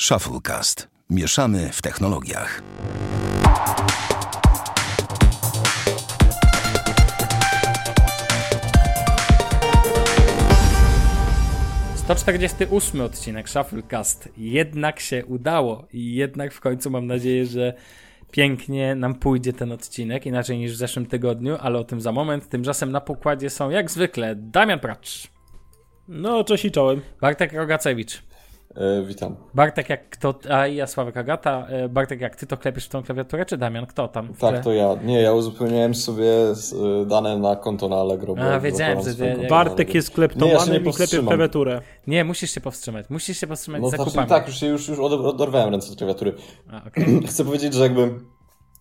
Shufflecast. Mieszamy w technologiach. To 48 odcinek Shufflecast. Jednak się udało i jednak w końcu mam nadzieję, że pięknie nam pójdzie ten odcinek, inaczej niż w zeszłym tygodniu, ale o tym za moment. Tymczasem na pokładzie są jak zwykle Damian Pracz, No, cześć i czołem. Bartek Rogacewicz, witam. Bartek jak kto, a i ja Sławek Agata, E, Bartek jak ty to klepiesz w tą klawiaturę, czy Damian, kto tam? Tak, to ja. Nie, ja uzupełniałem sobie y, dane na konto na Allegro. A, wiedziałem, że ty- Bartek jest Nie, ja się nie kleptomanem i klepie klawiaturę. Nie, musisz się powstrzymać, musisz się powstrzymać No z znaczy, zakupami. tak, już, się- już, już od- odorwałem ręce od klawiatury. A, okej. Chcę powiedzieć, że jakby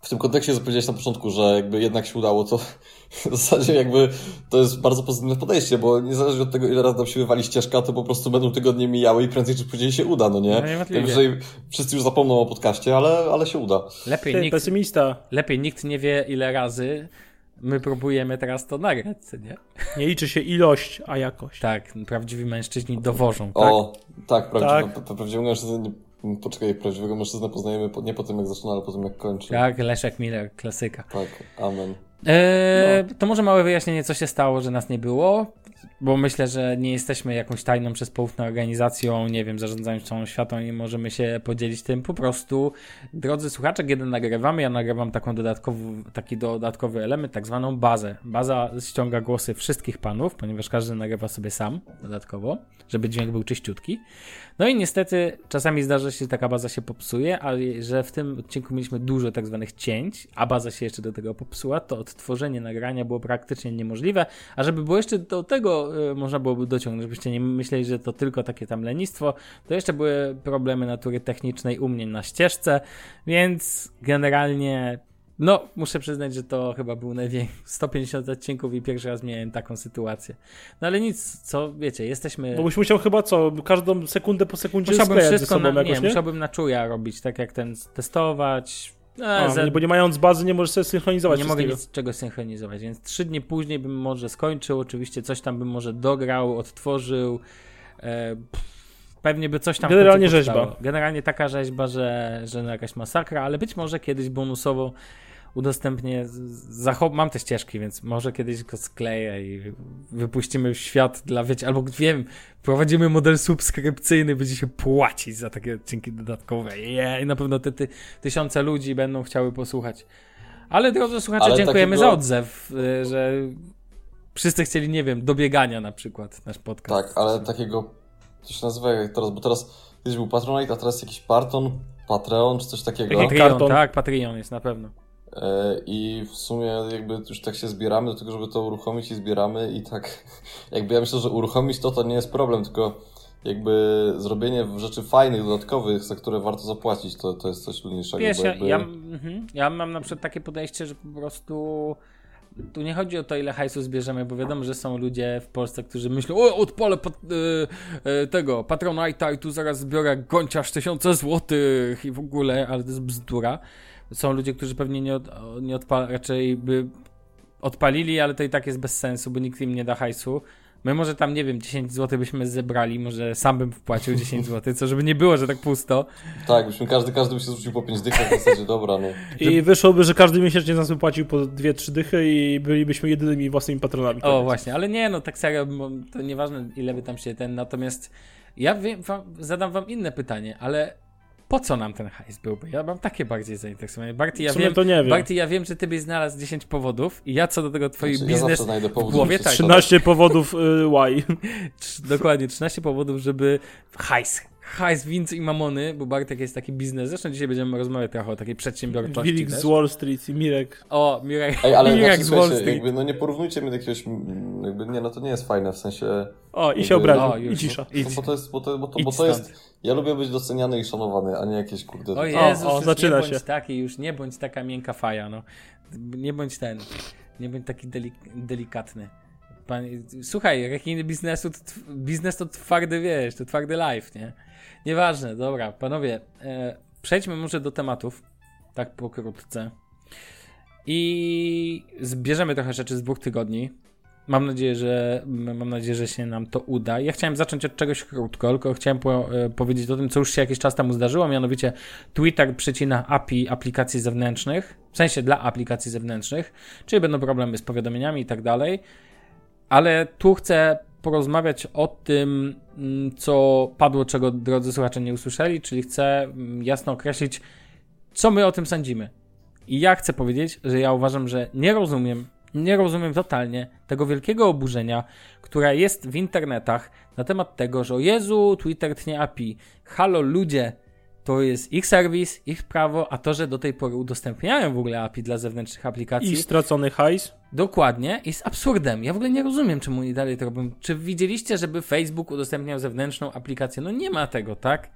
w tym kontekście, co powiedziałeś na początku, że jakby jednak się udało, to w zasadzie jakby to jest bardzo pozytywne podejście, bo niezależnie od tego, ile razy nam się wywali ścieżka, to po prostu będą tygodnie mijały i prędzej czy później się uda, no nie? No. Najwyżej wszyscy już zapomną o podcaście, ale, ale się uda. Lepiej Ty, nikt, pesymista. lepiej nikt nie wie ile razy my próbujemy teraz to nagrać, nie? Nie liczy się ilość, a jakość. Tak, prawdziwi mężczyźni dowożą, tak? O, tak, prawdziwy, Tak. pra- prawdziwego mężczyznę, nie, poczekaj, prawdziwego mężczyznę poznajemy po, nie po tym, jak zaczyna, ale po tym, jak kończy. Tak, Leszek Miller, klasyka. Tak, amen. Eee, To może małe wyjaśnienie, co się stało, że nas nie było, bo myślę, że nie jesteśmy jakąś tajną przez poufną organizacją, nie wiem, zarządzając całą światą i możemy się podzielić tym. Po prostu, drodzy słuchacze, kiedy nagrywamy, ja nagrywam taką dodatkowy, taki dodatkowy element, tak zwaną bazę. Baza ściąga głosy wszystkich panów, ponieważ każdy nagrywa sobie sam dodatkowo, żeby dźwięk był czyściutki. No i niestety czasami zdarza się, że taka baza się popsuje, ale że w tym odcinku mieliśmy dużo tak zwanych cięć, a baza się jeszcze do tego popsuła, to odtworzenie nagrania było praktycznie niemożliwe, a żeby było jeszcze do tego y, można byłoby dociągnąć, żebyście nie myśleli, że to tylko takie tam lenistwo, to jeszcze były problemy natury technicznej u mnie na ścieżce, więc generalnie no, muszę przyznać, że to chyba był największy 150 odcinków i pierwszy raz miałem taką sytuację. No ale nic, co wiecie, jesteśmy... Bo byś musiał chyba co, każdą sekundę po sekundzie Musiałbym wszystko sobą na, jakoś, nie, nie? musiałbym na czuja robić, tak jak ten testować. E, A, ze- Bo nie mając bazy nie możesz sobie synchronizować nie mogę wszystkiego. nic czego synchronizować, więc trzy dni później bym może skończył, oczywiście coś tam bym może dograł, odtworzył. E, pewnie by coś tam. Generalnie rzeźba. Generalnie taka rzeźba, że, że no jakaś masakra, ale być może kiedyś bonusowo udostępnię. z- Zachow- mam te ścieżki, więc może kiedyś go skleję i wypuścimy w świat dla wiecie, albo wiem, prowadzimy model subskrypcyjny, będzie się płacić za takie odcinki dodatkowe. Yeah, I na pewno te, ty, tysiące ludzi będą chciały posłuchać. Ale drodzy słuchacze, Ale dziękujemy takiego- za odzew, y, że wszyscy chcieli, nie wiem, do biegania na przykład nasz podcast. Tak, ale takiego, to się nazywa jak teraz, bo teraz kiedyś był Patronite, a teraz jakiś Parton, Patreon, czy coś takiego. Taki Patreon, karton. tak, Patreon jest na pewno. E, I w sumie jakby już tak się zbieramy do tego, żeby to uruchomić i zbieramy i tak jakby ja myślę, że uruchomić to to nie jest problem, tylko jakby zrobienie rzeczy fajnych, dodatkowych, za które warto zapłacić, to, to jest coś trudniejszego. Wiesz, bo ja, jakby... ja, mhm, ja mam na przykład takie podejście, że po prostu tu nie chodzi o to, ile hajsu zbierzemy, bo wiadomo, że są ludzie w Polsce, którzy myślą, o, odpalę pat, y, tego Patronite'a i tu zaraz zbiorę gonciarz tysiące złotych i w ogóle, ale to jest bzdura. Są ludzie, którzy pewnie nie, od, nie odpal, raczej by odpalili, ale to i tak jest bez sensu, bo nikt im nie da hajsu. My może tam, nie wiem, 10 zł byśmy zebrali, może sam bym wpłacił 10 zł, co żeby nie było, że tak pusto. Tak, byśmy każdy, każdy by się zrzucił po 5 dych, w zasadzie dobra, no. I wyszłoby, że każdy miesięcznie z nas by płacił po 2-3 dychy i bylibyśmy jedynymi własnymi patronami. O, właśnie, ale nie, no tak serio, to nieważne ile by tam się ten, natomiast ja wiem, wam, zadam wam inne pytanie, ale po co nam ten hajs byłby? Ja mam takie bardziej zainteresowanie. Barty, ja wiem, to nie wiem. Barty, ja wiem, że ty byś znalazł 10 powodów i ja co do tego twój Znaczy, ja biznes znajdę powód, w głowie, tak, się 13 powodów y, why. dokładnie, 13 powodów, żeby hajs, hajs, winc i mamony, bo Bartek jest taki biznes, zresztą dzisiaj będziemy rozmawiać trochę o takiej przedsiębiorczości też. z Wall Street i Mirek. O, Mirek, Ej, ale Mirek znaczy, z Wall słuchajcie, Street. jakby, no nie porównujcie mnie do jakiegoś, jakby, nie, no to nie jest fajne, w sensie... O, i się obraził. O. I cisza. No, bo to jest, bo to, bo to, bo to jest, ja lubię być doceniany i szanowany, a nie jakieś kurde... O Jezus, o, już zaczyna nie bądź się. taki, już nie bądź taka miękka faja, no. Nie bądź ten, nie bądź taki delik delikatny. Pan, słuchaj, rekiny biznesu, biznes to twardy, wiesz, to twardy life, nie? Nieważne, dobra, panowie, e, przejdźmy może do tematów, tak pokrótce. I zbierzemy trochę rzeczy z dwóch tygodni. Mam nadzieję, że mam nadzieję, że się nam to uda. Ja chciałem zacząć od czegoś krótko, tylko chciałem po, e, powiedzieć o tym, co już się jakiś czas temu zdarzyło, mianowicie Twitter przycina API aplikacji zewnętrznych, w sensie dla aplikacji zewnętrznych, czyli będą problemy z powiadomieniami i tak dalej. Ale tu chcę porozmawiać o tym, mm, co padło, czego drodzy słuchacze nie usłyszeli, czyli chcę mm, jasno określić, co my o tym sądzimy. I ja chcę powiedzieć, że ja uważam, że nie rozumiem, nie rozumiem totalnie tego wielkiego oburzenia, które jest w internetach na temat tego, że o Jezu, Twitter tnie API. Halo ludzie, to jest ich serwis, ich prawo, a to, że do tej pory udostępniają w ogóle API dla zewnętrznych aplikacji. I stracony hajs. Dokładnie, jest absurdem. Ja w ogóle nie rozumiem, czemu oni dalej to robią. Czy widzieliście, żeby Facebook udostępniał zewnętrzną aplikację? No nie ma tego, tak?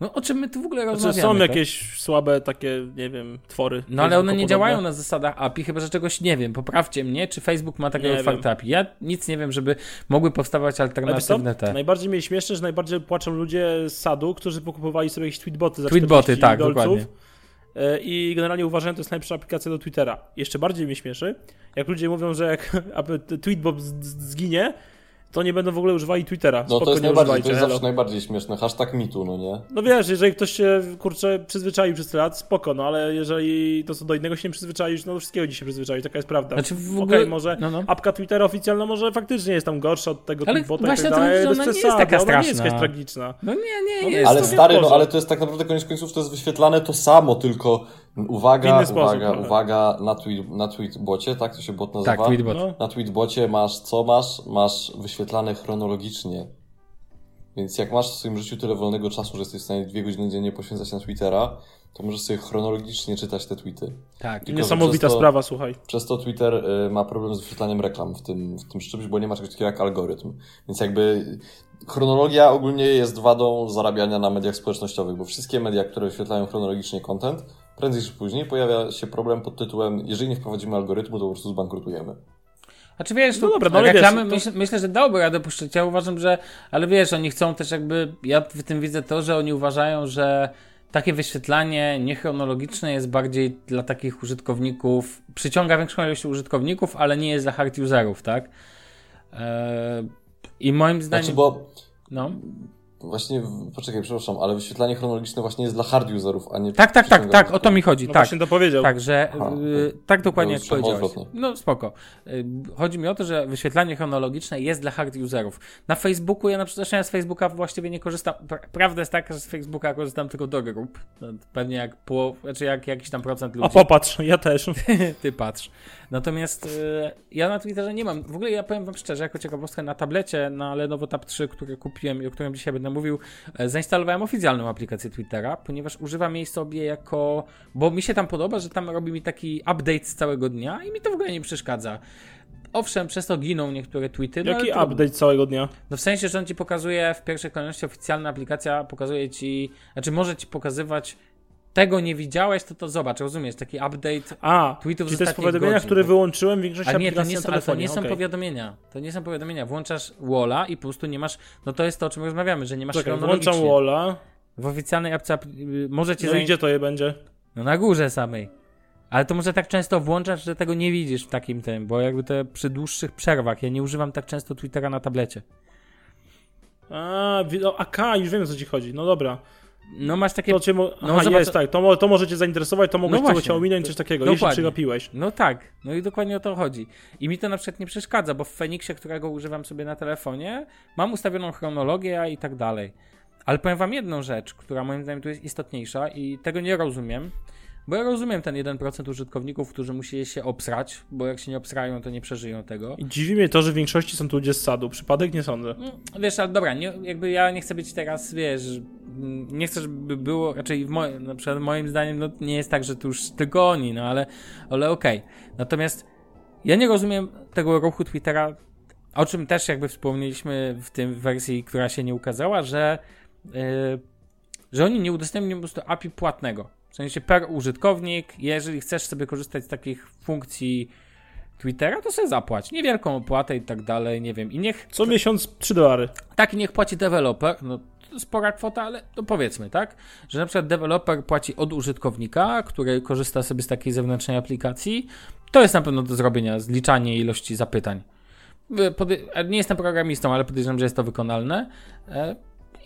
No o czym my tu w ogóle Znaczy, rozmawiamy? są tak? jakieś słabe takie, nie wiem, twory. No ale one nie działają na zasadach API, chyba że czegoś nie wiem. Poprawcie mnie, czy Facebook ma takie Nie otwarte API. Ja nic nie wiem, żeby mogły powstawać alternatywne te. Najbardziej mnie śmieszy, że najbardziej płaczą ludzie z sadu, którzy pokupowali sobie jakieś tweetboty za Tweetboty, 40 tak, dolców. dokładnie. E, I generalnie uważają, że to jest najlepsza aplikacja do Twittera. Jeszcze bardziej mnie śmieszy, jak ludzie mówią, że jak tweetbot zginie, to nie będą w ogóle używali Twittera. No Spoko, to jest nie najbardziej, to jest hello. zawsze najbardziej śmieszne. Hashtag mitu, no nie? No wiesz, jeżeli ktoś się, kurczę, przyzwyczaił przez tyle lat, spoko, no ale jeżeli to co do innego się nie przyzwyczaisz, no do wszystkiego dziś się przyzwyczaisz, taka jest prawda. Znaczy w Okej, ogóle... może No, no. apka Twittera oficjalna może faktycznie jest tam gorsza od tego Ale i właśnie tak to dalej, mówię, że bez ona nie jest taka ona nie jest straszna. jakaś tragiczna. No nie, nie, No jest. Ale to stary, no ale to jest tak naprawdę koniec końców, to jest wyświetlane to samo, tylko uwaga, sposób, uwaga, uwaga, na, tweet, na tweetbocie, tak to się bot nazywa? Tak, tweetbot. No. Na tweetbocie masz, co masz? Masz wyświetlane chronologicznie. Więc jak masz w swoim życiu tyle wolnego czasu, że jesteś w stanie dwie godziny dziennie poświęcać na Twittera, to możesz sobie chronologicznie czytać te tweety. Tak. Tylko, Niesamowita to- sprawa, słuchaj. Przez to Twitter y, ma problem z wyświetlaniem reklam w tym, w tym czymś, bo nie ma czegoś takiego jak algorytm. Więc jakby chronologia ogólnie jest wadą zarabiania na mediach społecznościowych, bo wszystkie media, które wyświetlają chronologicznie content, prędzej czy później pojawia się problem pod tytułem jeżeli nie wprowadzimy algorytmu, to po prostu zbankrutujemy. Znaczy wiesz, No dobra, no ale reklamy wiesz, to- myśl, myślę, że dałoby radę puszczać. Ja uważam, że. Ale wiesz, oni chcą też jakby. Ja w tym widzę to, że oni uważają, że takie wyświetlanie niechronologiczne jest bardziej dla takich użytkowników. Przyciąga większą ilość użytkowników, ale nie jest dla hard userów, tak? Eee, I moim zdaniem. Znaczy, bo No. Właśnie, poczekaj, przepraszam, ale wyświetlanie chronologiczne właśnie jest dla hard userów, a nie Tak, tak, tak, tak, o to mi chodzi. No tak. właśnie to powiedział. Tak, że Aha, y, tak dokładnie Ja jak powiedziałeś. odwrotnie. No spoko. Y, Chodzi mi o to, że wyświetlanie chronologiczne jest dla hard userów. Na Facebooku, ja na przykład ja z Facebooka właściwie nie korzystam. Pra- Prawda jest taka, że z Facebooka korzystam tylko do grup. No, Pewnie jak połow, znaczy jak jakiś tam procent ludzi. A popatrz, ja też. Ty patrz. Natomiast y, ja na Twitterze nie mam. W ogóle ja powiem wam szczerze, jako ciekawostkę na tablecie, na Lenovo Tab 3, który kupiłem i o którym dzisiaj będę mówił, e, zainstalowałem oficjalną aplikację Twittera, ponieważ używam jej sobie jako. Bo mi się tam podoba, że tam robi mi taki update z całego dnia i mi to w ogóle nie przeszkadza. Owszem, przez to giną niektóre tweety. No, Jaki trudno. update całego dnia? No w sensie, że on ci pokazuje w pierwszej kolejności oficjalna aplikacja pokazuje ci, znaczy może ci pokazywać tego nie widziałeś, to to zobacz, rozumiesz, taki update A, Tweetów czyli to jest powiadomienia, godzin, które wyłączyłem w większości a nie, to nie, są, to nie są powiadomienia. To nie są powiadomienia. Włączasz Walla i po prostu nie masz. No to jest to, o czym rozmawiamy, że nie masz Czekaj, włączam Walla. W oficjalnej apce apl- może cię No zain- gdzie to je będzie? No na górze samej. Ale to może tak często włączasz, że tego nie widzisz w takim tym, bo jakby te przy dłuższych przerwach. Ja nie używam tak często Twittera na tablecie. A, no, AK, już wiem o co ci chodzi. No dobra. No masz takie. To cię mo- No, Aha, zobacz- jest, tak. To, to może cię zainteresować, to mogłeś No właśnie. ominąć, coś takiego. Dokładnie. Jeśli przegapiłeś. No tak, no i dokładnie o to chodzi. I mi to na przykład nie przeszkadza, bo w Fenixie, którego używam sobie na telefonie, mam ustawioną chronologię i tak dalej. Ale powiem wam jedną rzecz, która moim zdaniem tu jest istotniejsza i tego nie rozumiem, bo ja rozumiem ten 1% użytkowników, którzy musieli się obsrać, bo jak się nie obsrają, to nie przeżyją tego. I dziwi mnie to, że w większości są tu ludzie z sadu. Przypadek nie sądzę. No, wiesz, ale dobra, nie, jakby ja nie chcę być teraz, wiesz, mm, nie chcę, żeby było, raczej w moim, na przykład moim zdaniem, no nie jest tak, że to już tylko oni, no ale, ale okej. Natomiast ja nie rozumiem tego ruchu Twittera, o czym też jakby wspomnieliśmy w tym wersji, która się nie ukazała, że, yy, że oni nie udostępnią po prostu API płatnego. W sensie per użytkownik, jeżeli chcesz sobie korzystać z takich funkcji Twittera, to sobie zapłać. Niewielką opłatę i tak dalej, nie wiem. I niech Co miesiąc 3 dolary. tak niech płaci deweloper, no to spora kwota, ale no powiedzmy, tak, że na przykład deweloper płaci od użytkownika, który korzysta sobie z takiej zewnętrznej aplikacji, to jest na pewno do zrobienia, zliczanie ilości zapytań. Nie jestem programistą, ale podejrzewam, że jest to wykonalne.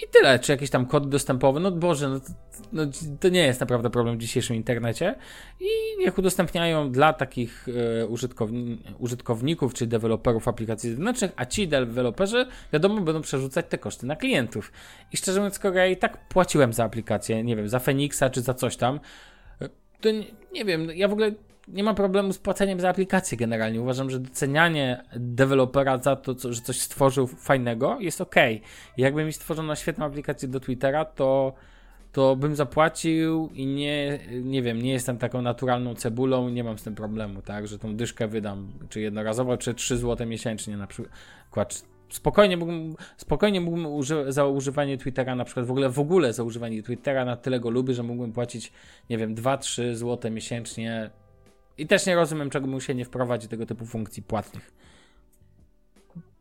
I tyle. Czy jakiś tam kod dostępowy? No Boże, no to, no to nie jest naprawdę problem w dzisiejszym internecie. I niech udostępniają dla takich e, użytkowni- użytkowników czy deweloperów aplikacji zewnętrznych, a ci deweloperzy, wiadomo, będą przerzucać te koszty na klientów. I szczerze mówiąc, skoro ja i tak płaciłem za aplikację, nie wiem, za Phoenixa czy za coś tam, e, to nie, nie wiem, ja w ogóle nie mam problemu z płaceniem za aplikację generalnie. Uważam, że docenianie dewelopera za to, co, że coś stworzył fajnego jest ok. Jakby mi stworzono świetną aplikację do Twittera, to, to bym zapłacił i nie, nie wiem, nie jestem taką naturalną cebulą, nie mam z tym problemu, tak, że tą dyszkę wydam, czy jednorazowo, czy 3 zł miesięcznie na przykład. Spokojnie mógłbym, spokojnie mógłbym uży za używanie Twittera, na przykład w ogóle, w ogóle za używanie Twittera na tyle go lubię, że mógłbym płacić, nie wiem, 2-3 zł miesięcznie i też nie rozumiem, czego mu się nie wprowadzi tego typu funkcji płatnych.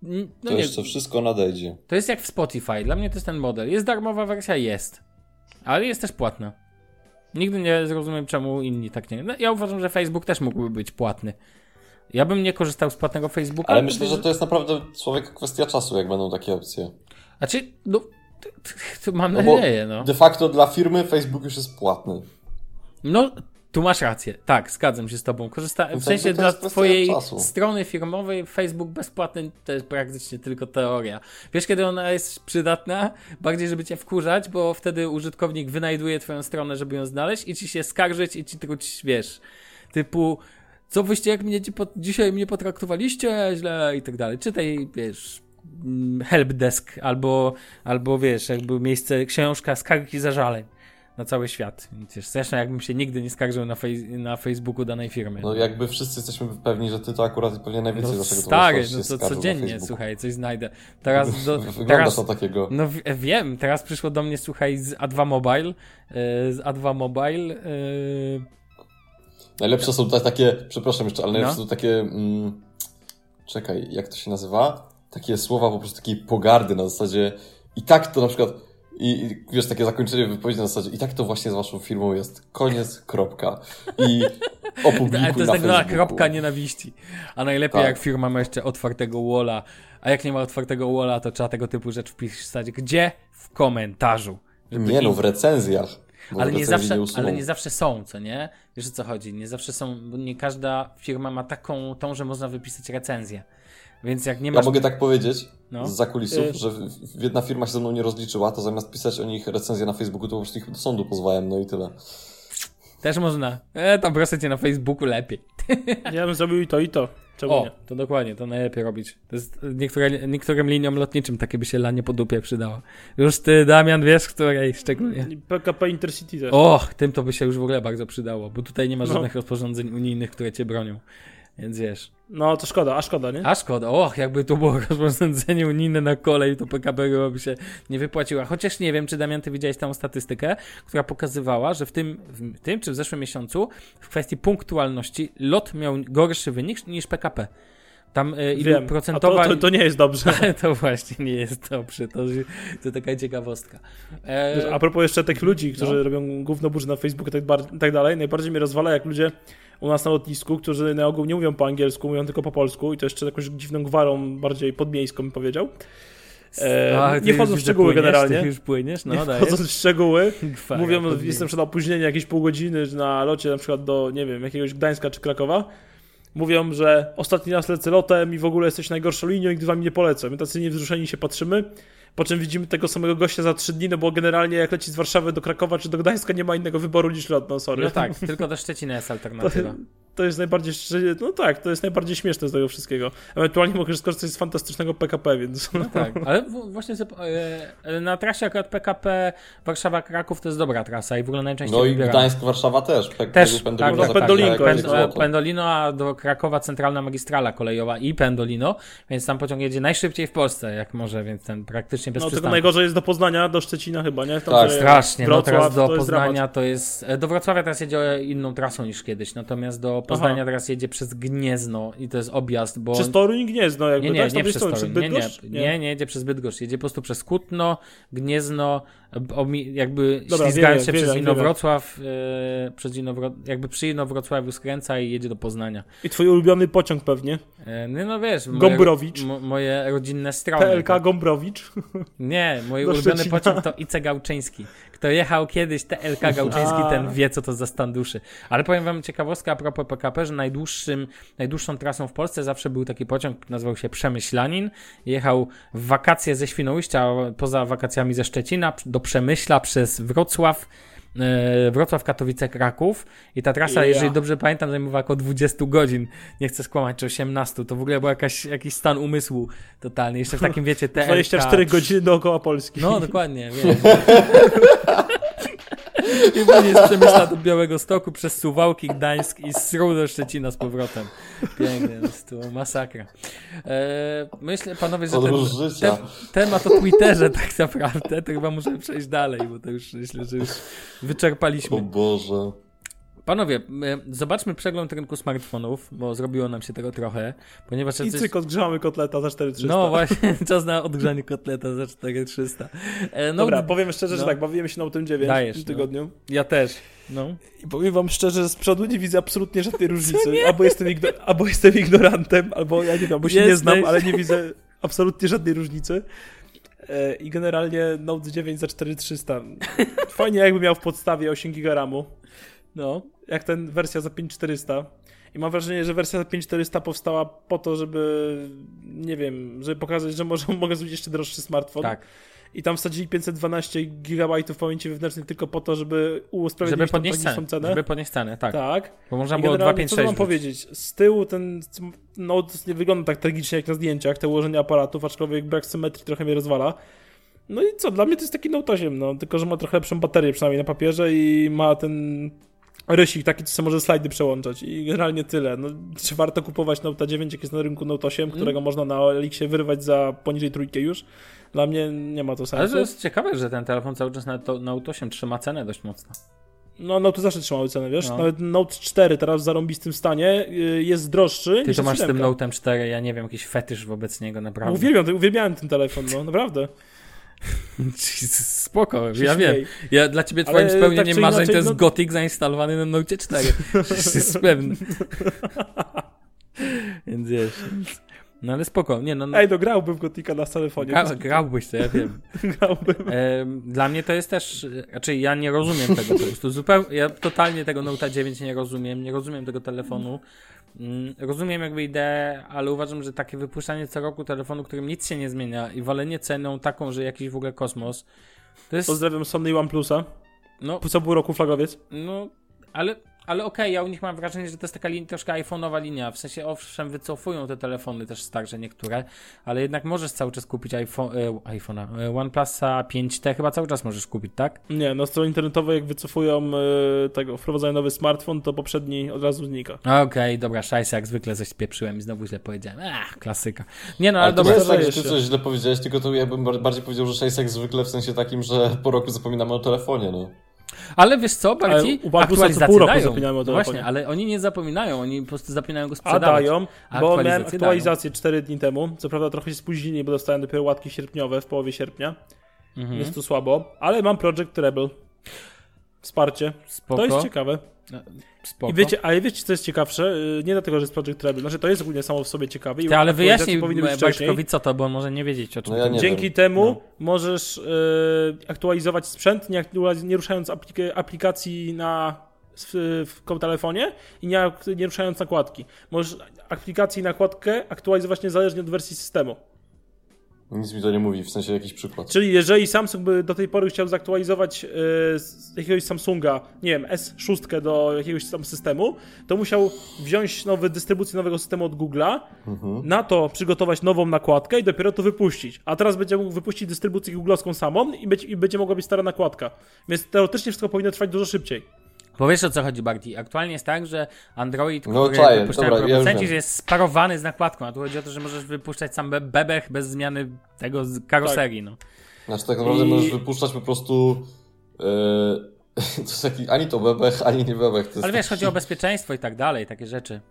No to nie, jeszcze wszystko nadejdzie. To jest jak w Spotify. Dla mnie to jest ten model. Jest darmowa wersja? Jest. Ale jest też płatna. Nigdy nie zrozumiem, czemu inni tak nie. No, ja uważam, że Facebook też mógłby być płatny. Ja bym nie korzystał z płatnego Facebooka. Ale myślę, że to jest naprawdę człowiek kwestia czasu, jak będą takie opcje. Znaczy, no, to, to mam no nadzieję, no. De facto dla firmy Facebook już jest płatny. No, tu masz rację. Tak, zgadzam się z tobą. Korzysta... W sensie dla twojej strony firmowej Facebook bezpłatny to jest praktycznie tylko teoria. Wiesz, kiedy ona jest przydatna? Bardziej, żeby cię wkurzać, bo wtedy użytkownik wynajduje twoją stronę, żeby ją znaleźć i ci się skarżyć i ci truć, wiesz, typu co wyście, jak mnie dzisiaj mnie potraktowaliście źle i tak dalej. Czytaj, wiesz, mm, helpdesk albo, albo wiesz, jakby miejsce, książka skargi zażaleń na cały świat. Wiesz, zresztą jakbym się nigdy nie skarżył na, fej na Facebooku danej firmy. No jakby wszyscy jesteśmy pewni, że ty to akurat pewnie najwięcej no, naszego Stary, no to codziennie, słuchaj, coś znajdę. Teraz do, teraz, to takiego. No wiem, teraz przyszło do mnie, słuchaj, z A2 Mobile, yy, z A2 Mobile, yy... Najlepsze są takie, przepraszam jeszcze, ale najlepsze no. są takie, mm, czekaj, jak to się nazywa? Takie słowa po prostu takiej pogardy na zasadzie i tak to na przykład i, wiesz, takie zakończenie wypowiedzi na zasadzie i tak to właśnie z waszą firmą jest. Koniec, kropka. I opublikuj To jest tak zwana kropka nienawiści. A najlepiej tak. jak firma ma jeszcze otwartego walla, a jak nie ma otwartego walla, to trzeba tego typu rzecz wpisać. Gdzie? W komentarzu. Nie no, w recenzjach. Ale nie, zawsze, nie ale nie zawsze są, co nie? Wiesz o co chodzi? Nie zawsze są, bo nie każda firma ma taką, tą, że można wypisać recenzję. Więc jak nie masz... Ja mogę tak powiedzieć no. z zakulisów, y że jedna firma się ze mną nie rozliczyła, to zamiast pisać o nich recenzję na Facebooku, to po prostu ich do sądu pozwałem, no i tyle. Też można. E, tam proszę cię na Facebooku lepiej. Ja bym zrobił i to, i to. Czemu o, nie? to dokładnie, to najlepiej robić. To jest niektóre, niektórym liniom lotniczym takie by się lanie po dupie przydało. Już ty, Damian, wiesz, której szczególnie. PKP Intercity też. O, tym to by się już w ogóle bardzo przydało, bo tutaj nie ma no. żadnych no. rozporządzeń unijnych, które cię bronią. Więc wiesz. No to szkoda, a szkoda, nie? A szkoda, och, jakby to było rozporządzenie unijne na kolej, to PKB by się nie wypłaciła. Chociaż nie wiem, czy Damian, ty widziałeś tą statystykę, która pokazywała, że w tym, w tym czy w zeszłym miesiącu w kwestii punktualności lot miał gorszy wynik niż PKP. Tam y, ilu Wiem, procentowa... To, to, to, nie jest dobrze. to właśnie nie jest dobrze. To, to taka ciekawostka. E... A propos jeszcze tych ludzi, którzy no. robią gówno burzy na Facebooku i tak, tak dalej, najbardziej mnie rozwala, jak ludzie u nas na lotnisku, którzy na ogół nie mówią po angielsku, mówią tylko po polsku i to jeszcze jakąś dziwną gwarą, bardziej podmiejską, bym powiedział. E, A, nie wchodzą w szczegóły płyniesz, generalnie. Ty już płyniesz? No, nie wchodząc w szczegóły. mówią, jestem przed opóźnieniem jakieś pół godziny na locie na przykład do, nie wiem, jakiegoś Gdańska czy Krakowa. Mówią, że ostatni raz lecę lotem i w ogóle jesteś najgorszą linią i wam nie polecę. My tacy niewzruszeni się patrzymy po czym widzimy tego samego gościa za trzy dni, no bo generalnie jak leci z Warszawy do Krakowa czy do Gdańska nie ma innego wyboru niż lot, no sorry. No tak, tylko do Szczecina jest alternatywa. To, to jest najbardziej, no tak, to jest najbardziej śmieszne z tego wszystkiego. Ewentualnie mogę skorzystać z fantastycznego PKP, więc... No tak, ale właśnie e, na trasie akurat PKP Warszawa-Kraków to jest dobra trasa i w ogóle najczęściej No i Gdańsk-Warszawa też. Pe też, Pendolino, tak, Pendolino, tak, Pendolino, a do Krakowa centralna magistrala kolejowa i Pendolino, więc tam pociąg jedzie najszybciej w Polsce, jak może, więc ten praktycznie bez No tylko najgorzej jest do Poznania, do Szczecina chyba, nie? Tam tak, strasznie, Wrocław, no teraz do to Poznania to jest, e, do Wrocławia teraz jedzie inną trasą niż kiedyś, natomiast do Poznania Aha. teraz jedzie przez Gniezno i to jest objazd, bo... Przez Toruń i Gniezno jakby, nie, nie, tak? Nie, nie przez Toruń, nie, nie, nie, nie, jedzie przez Bydgoszcz, jedzie po prostu przez Kutno, Gniezno, jakby Dobra, ślizgając się przez Inowrocław, e, przez Inowro, jakby przy Inowrocławiu skręca i jedzie do Poznania. I twój ulubiony pociąg pewnie? E, no, no wiesz, moje, Gombrowicz. moje rodzinne strony. PLK tak. Gombrowicz? Nie, mój ulubiony pociąg to Ice Gałczyński. Kto jechał kiedyś TLK Gałczyński, ten wie, co to za stan duszy. Ale powiem wam ciekawostkę a propos PKP, że najdłuższym, najdłuższą trasą w Polsce zawsze był taki pociąg, nazywał się Przemyślanin. Jechał w wakacje ze Świnoujścia, poza wakacjami ze Szczecina, do Przemyśla przez Wrocław, e, Wrocław, Katowice, Kraków i ta trasa, yeah. jeżeli dobrze pamiętam, zajmowała około 20 godzin, nie chcę skłamać, czy 18, to w ogóle był jakaś, jakiś stan umysłu totalny, jeszcze w takim, wiecie, TLK. 24 godziny dookoła Polski. No, dokładnie, wiem. I później z Przemyśla do Białego Stoku przez Suwałki, Gdańsk i z do Szczecina z powrotem. Pięknie, to jest masakra. E, myślę, panowie, że ten, ten, temat o Twitterze tak naprawdę, to chyba możemy przejść dalej, bo to już myślę, że już wyczerpaliśmy. O Boże. Panowie, zobaczmy przegląd rynku smartfonów, bo zrobiło nam się tego trochę, ponieważ... I cyk, odgrzamy kotleta za 4300. No właśnie, czas na odgrzanie kotleta za 4300. E, no, Dobra, powiem szczerze, no. że tak, bawimy się na tym 9 Dajesz, w tym no. tygodniu. No. Ja też. No. I powiem wam szczerze, że z przodu nie widzę absolutnie żadnej różnicy. Albo jestem, albo jestem ignorantem, albo ja nie wiem, bo się Jesteś. nie znam, ale nie widzę absolutnie żadnej różnicy. E, I generalnie Note 9 za 4300. Fajnie jakby miał w podstawie 8 GB RAMu. No, jak ten wersja za 5400. I mam wrażenie, że wersja za 5400 powstała po to, żeby, nie wiem, żeby pokazać, że może, mogę zrobić jeszcze droższy smartfon. Tak. I tam wsadzili 512 GB pamięci wewnętrznej tylko po to, żeby usprawiedliwić żeby podnieść cenę, cenę. Żeby podnieść cenę, tak. Tak. Bo można było 256. Co mam powiedzieć? Z tyłu ten Note nie wygląda tak tragicznie jak na zdjęciach, te ułożenie aparatów, aczkolwiek brak symetrii trochę mnie rozwala. No i co, dla mnie to jest taki Note 8, no, tylko że ma trochę lepszą baterię przynajmniej na papierze i ma ten rysik taki, co może slajdy przełączać i generalnie tyle. No, czy warto kupować Note 9, jak jest na rynku Note 8, mm. którego można na Elixie wyrwać za poniżej trójkę już? Dla mnie nie ma to sensu. Ale to jest ciekawe, że ten telefon cały czas na Note 8 trzyma cenę dość mocno. No, Note zawsze trzymały cenę, wiesz? No. Nawet Note 4 teraz w zarąbistym stanie y, jest droższy Ty to masz z tym Note 4, ja nie wiem, jakiś fetysz wobec niego, naprawdę. Uwielbiam, uwielbiałem ten telefon, no, naprawdę. Spoko, ja wiem. Ja, dla ciebie twoim ale spełnieniem tak marzeń inaczej, to jest no... Gothic zainstalowany na Note 4. jest pewny. Więc wiesz. No ale spoko, nie no. no. Ej, no grałbym w Gotika na telefonie. Gra, grałbyś to, ja wiem. grałbym. E, dla mnie to jest też, znaczy ja nie rozumiem tego po prostu, zupełnie, ja totalnie tego Note 9 nie rozumiem, nie rozumiem tego telefonu. Mm, rozumiem jakby ideę, ale uważam, że takie wypuszczanie co roku telefonu, którym nic się nie zmienia i walenie ceną taką, że jakiś w ogóle kosmos. To jest... Pozdrawiam Sony OnePlusa. No. Co pół roku flagowiec. No, ale ale okej, okay, ja u nich mam wrażenie, że to jest taka lin, troszkę iPhone'owa linia. W sensie, owszem, wycofują te telefony też starsze niektóre, ale jednak możesz cały czas kupić iPhone, iPhone'a, e, OnePlusa 5T chyba cały czas możesz kupić, tak? Nie, na stronie internetowej jak wycofują e, tego, wprowadzają nowy smartfon, to poprzedni od razu znika. Okej, okay, dobra, szajsa, jak zwykle coś spieprzyłem i znowu źle powiedziałem. Ach, klasyka. Nie no, ale, ale dobra. To jest tak, że ty coś źle powiedziałeś, tylko to ja bym bardziej powiedział, że szajsa jak zwykle w sensie takim, że po roku zapominamy o telefonie, no. Ale wiesz co, bardziej aktualizacje pół roku dają. no Właśnie, ale oni nie zapominają, oni po prostu zapominają go sprzedawać. A dają, bo miałem aktualizację dają. 4 dni temu. Co prawda trochę się spóźnili, bo dostałem dopiero łatki sierpniowe w połowie sierpnia. Mhm. Jest tu słabo, ale mam Project Rebel. Wsparcie. Spoko. To jest ciekawe. No, spoko. I wiecie, ale wiecie, co jest ciekawsze? Y, nie dlatego, że jest Project Rebel, znaczy to jest ogólnie samo w sobie ciekawe. Ty, ale wyjaśnij Bartkowi co to, bo on może nie wiedzieć o czym no ja Dzięki wiem. temu no. możesz y, aktualizować sprzęt, nie, nie ruszając aplikacji na w, w telefonie i nie, nie ruszając nakładki. Możesz aplikacji i nakładkę aktualizować niezależnie od wersji systemu. Nic mi to nie mówi, w sensie jakiś przykład. Czyli jeżeli Samsung by do tej pory chciał zaktualizować z jakiegoś Samsunga, nie wiem, S6 do jakiegoś tam systemu, to musiał wziąć nowy dystrybucję nowego systemu od Google'a, mhm. na to przygotować nową nakładkę i dopiero to wypuścić. A teraz będzie mógł wypuścić dystrybucję googlowską samą i, być, i będzie mogła być stara nakładka. Więc teoretycznie wszystko powinno trwać dużo szybciej. Bo wiesz o co chodzi bardziej. Aktualnie jest tak, że Android, no, który czaję, wypuszczają dobra, producenci, ja jest sparowany z nakładką, a tu chodzi o to, że możesz wypuszczać sam bebech bez zmiany tego karoserii. Tak. No. Znaczy tak naprawdę I... możesz wypuszczać po prostu yy... To jest taki, ani to bebech, ani nie bebech. Ale wiesz, chodzi o bezpieczeństwo i tak dalej, takie rzeczy.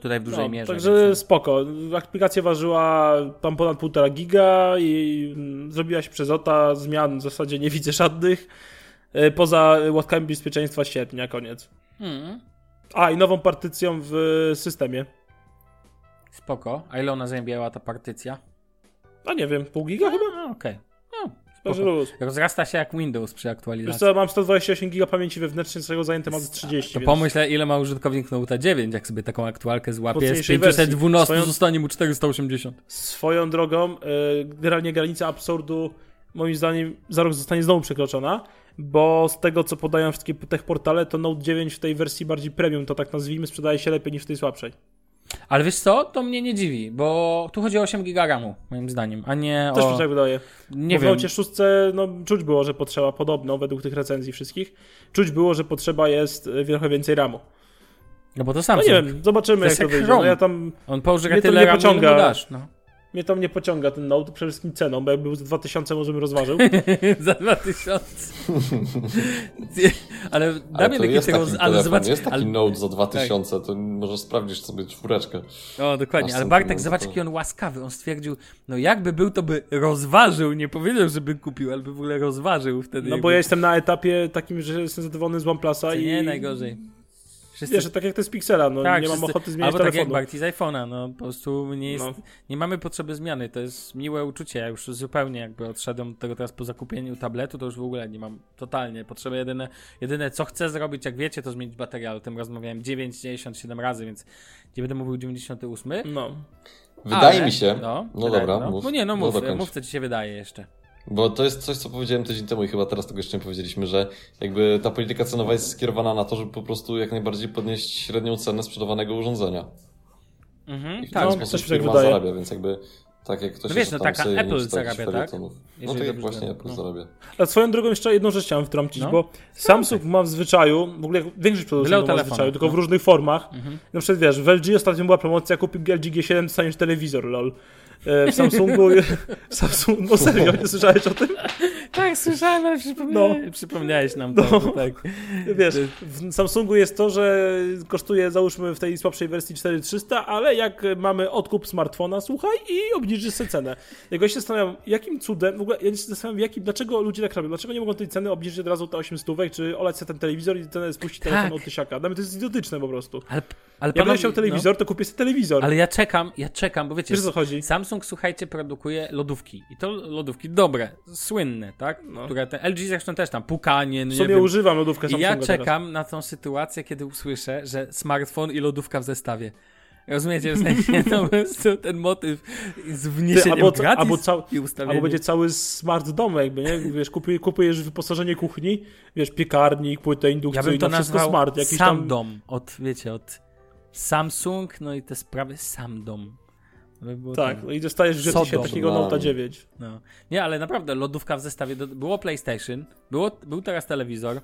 Tutaj w dużej No, mierze. Także więc- spoko. Aplikacja ważyła tam ponad 1,5 giga i mm, zrobiła się przez OTA. Zmian w zasadzie nie widzę żadnych. E, Poza łatkami bezpieczeństwa sierpnia, koniec. Mm, A, i nową partycją w systemie. spoko. A ile ona zajęła ta partycja? A nie wiem, pół giga chyba? No, okej. No, Może spoko. luz. Rozrasta się jak Windows przy Wiesz aktualizacji. co, mam 128 giga pamięci wewnętrznej, z czego zajęte mam z 30. To więc- pomyśl, ile ma użytkownik Note 9, jak sobie taką aktualkę złapie. Z Mocniejszej 512 wersji. Swoją- zostanie mu 480. Swoją drogą, y, generalnie granica absurdu moim zdaniem za rok zostanie znowu przekroczona, bo z tego co podają wszystkie tech portale, to Note 9 w tej wersji bardziej premium, to tak nazwijmy, sprzedaje się lepiej niż w tej słabszej. Ale wiesz co? To mnie nie dziwi, bo tu chodzi o 8 giga RAMu, moim zdaniem, a nie Też o... mi się tak wydaje. Nie bo wiem. w Note 6 no, czuć było, że potrzeba podobno, według tych recenzji wszystkich, czuć było, że potrzeba jest y, trochę więcej RAMu. No bo to No sam. nie wiem, zobaczymy To jak to wyjdzie. No, ja tam, On tyle nie RAMu, pociąga. dasz, no. Mnie tam nie pociąga ten Note, przede wszystkim ceną, bo jak był z 2000 może bym rozważył. Za 2000. ale Ale damy to taki jest taki roz... telefon, Ale zobacz... jest taki ale... Tak. Note za 2000, to możesz sprawdzić sobie czwóreczkę. O, dokładnie, ale Bartek, zobacz tego. jaki on łaskawy. On stwierdził, no jakby był, to by rozważył. Nie powiedział, żeby kupił, ale by w ogóle rozważył wtedy. No jakby- bo ja jestem na etapie takim, że jestem zadowolony z OnePlusa To i... nie najgorzej. Wszyscy... Wiesz, tak jak to jest Pixela, no tak, nie mam wszyscy- ochoty zmieniać Albo tak jak telefonu. Z iPhone'a, no po prostu nie, jest, No. nie mamy potrzeby zmiany, to jest miłe uczucie, ja już zupełnie jakby odszedłem od tego teraz po zakupieniu tabletu, to już w ogóle nie mam totalnie potrzeby, jedyne, jedyne co chcę zrobić, jak wiecie, to zmienić baterię, ale o tym rozmawiałem 97 razy, więc nie będę mówił 98. No. Wydaje ale- mi się, no, no, wydaje- dobra, no. mów. no nie, no mów, dokończ. mów co ci się wydaje jeszcze. Bo to jest coś, co powiedziałem tydzień temu i chyba teraz tego jeszcze nie powiedzieliśmy, że jakby ta polityka cenowa jest skierowana na to, żeby po prostu jak najbardziej podnieść średnią cenę sprzedawanego urządzenia. Mhm, I w tak, ten No, sposób tak firma wydaje. zarabia, więc jakby tak jak ktoś No wiesz, no tam taka sobie Apple jakichś zarabia, tak? No tak jak właśnie Apple no. zarabia. A swoją drogą jeszcze jedną rzecz chciałem wtrącić, No. bo Samsung ma w zwyczaju, w ogóle większość producentów ma w zwyczaju, tylko no. w różnych formach. Mhm. Na przykład wiesz, w LG ostatnio była promocja, kupił LG G7, dostaniesz telewizor, lol. E, W Samsungu, w Samsungu, no serio, nie słyszałeś o tym? Tak, słyszałem, ale przypomniałeś, przypomniałeś nam to, No. tak. Wiesz, w Samsungu jest to, że kosztuje załóżmy w tej słabszej wersji 4300, ale jak mamy odkup smartfona, słuchaj, i obniżysz sobie cenę. Jak ja się zastanawiam, jakim cudem, w ogóle ja się zastanawiam, jakim, dlaczego ludzie tak robią, dlaczego nie mogą tej ceny obniżyć od razu te 8 stówek, czy olać sobie ten telewizor i cenę spuścić telefon Tak. od tysiaka. Dla mnie to jest idiotyczne po prostu. Ale, ale Ja będę panowie- chciał telewizor, to kupię sobie telewizor. No, ale ja czekam, ja czekam, bo wiecie, Wiesz o co chodzi? Samsung, słuchajcie, produkuje lodówki. I to lodówki dobre, słynne, tak? No. Które te LG zresztą też tam, pukanie, no wiem. używam lodówkę I Samsunga ja teraz. czekam na tą sytuację, kiedy usłyszę, że smartfon i lodówka w zestawie. Rozumiecie, w sensie no, ten motyw z wniesieniem albo- gratis albo cał- i. Albo będzie cały smart dom jakby, nie? Wiesz, kupujesz, kupujesz wyposażenie kuchni, wiesz, piekarnik, płytę ja indukcyjną, to wszystko smart. Jakiś sam tam... dom, od, wiecie, od Samsung, no i te sprawy sam dom. Tak, tam- no i dostajesz w rzeczy Sodom. takiego No. Note 9. No. Nie, ale naprawdę lodówka w zestawie. Do... Było PlayStation, było, był teraz telewizor.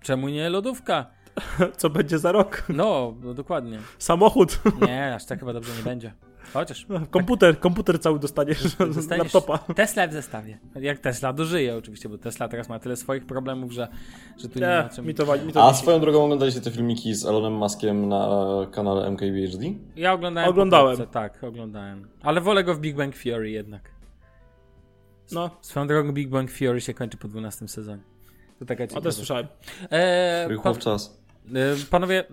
Czemu nie lodówka? Co będzie za rok? No, no dokładnie. Samochód, Nie, aż tak chyba dobrze nie będzie. Chociaż komputer, komputer cały dostaniesz, dostaniesz laptopa. Tesla w zestawie. Jak Tesla dożyje oczywiście, bo Tesla teraz ma tyle swoich problemów, że, że tu nie ma Nie, czym... mi to, mi to A swoją drogą oglądaliście te filmiki z Elonem Muskiem na kanale MKBHD? Ja oglądałem Oglądałem. tak, oglądałem. Ale wolę go w Big Bang Theory jednak. No, Swoją drogą Big Bang Theory się kończy po 12 sezonie. To taka a też ciekawa. słyszałem. Eee, w czas. Y, Panowie,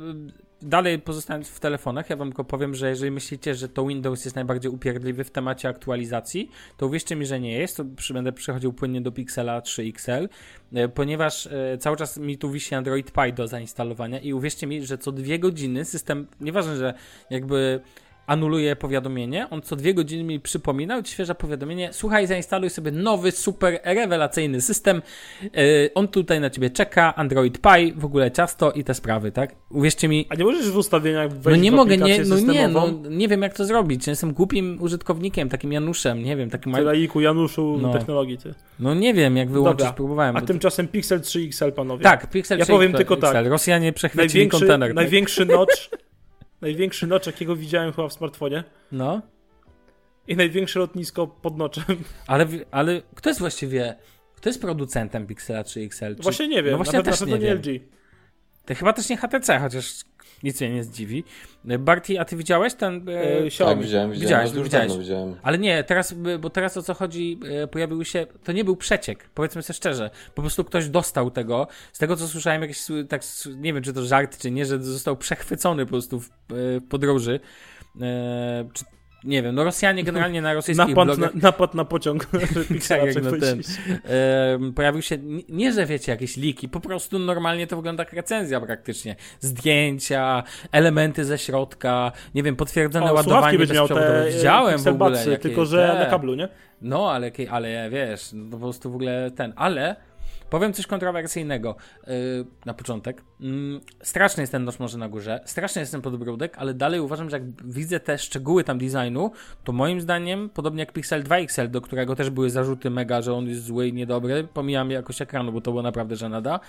dalej pozostając w telefonach, ja wam tylko powiem, że jeżeli myślicie, że to Windows jest najbardziej upierdliwy w temacie aktualizacji, to uwierzcie mi, że nie jest. To będę przechodził płynnie do Pixela 3 XL, y, ponieważ y, cały czas mi tu wisi Android Pie do zainstalowania i uwierzcie mi, że co dwie godziny system, nieważne, że jakby anuluje powiadomienie, on co dwie godziny mi przypomina, odświeża powiadomienie, słuchaj, zainstaluj sobie nowy, super rewelacyjny system, yy, on tutaj na ciebie czeka, Android Pie, w ogóle ciasto i te sprawy, tak? Uwierzcie mi, A nie możesz w ustawieniach wejść no nie mogę, nie, no nie, no nie wiem jak to zrobić, jestem głupim użytkownikiem, takim Januszem, nie wiem, takim, Tyraiku, Januszu, No. technologii ty. no nie wiem jak wyłączyć, Dobra, próbowałem. A tymczasem Pixel 3 XL, panowie. tak, Pixel Ja 3 powiem XL, tylko tak. Rosjanie przechwycili największy, kontener. tak? największy notch, największy notch, jakiego widziałem chyba w smartfonie No, i największe lotnisko pod noczem. ale, ale kto jest właściwie, kto jest producentem Pixela 3 XL? Czy... Właśnie nie wiem, No właśnie na, pewno- też na pewno nie nie wiem. LG. To chyba też nie HTC, chociaż nic mnie nie zdziwi. Barty, a ty widziałeś ten... E, tak, widziałem, widziałem. Widziałeś, widziałem. Ale nie, teraz, bo teraz o co chodzi, e, pojawił się, to nie był przeciek, powiedzmy sobie szczerze. Po prostu ktoś dostał tego. Z tego, co słyszałem, jakiś, tak, nie wiem, czy to żart, czy nie, że został przechwycony po prostu w, w podróży. E, czy nie wiem, no Rosjanie generalnie na rosyjskich napad blogach... Na, napad na pociąg. tak, jak no ten, e, pojawił się, nie że wiecie, jakieś liki, po prostu normalnie to wygląda jak recenzja praktycznie. Zdjęcia, elementy ze środka, nie wiem, potwierdzone o, ładowanie miał te Widziałem w ogóle. Jakie, tylko, że te. na kablu, nie? No, ale, ale wiesz, no, po prostu w ogóle ten, ale Powiem coś kontrowersyjnego yy, na początek. Yy, straszny jest ten noż może na górze, straszny jest ten podbródek, ale dalej uważam, że jak widzę te szczegóły tam designu, to moim zdaniem, podobnie jak Pixel 2 XL, do którego też były zarzuty mega, że on jest zły i niedobry, pomijam jakoś ekranu, bo to było naprawdę żenada,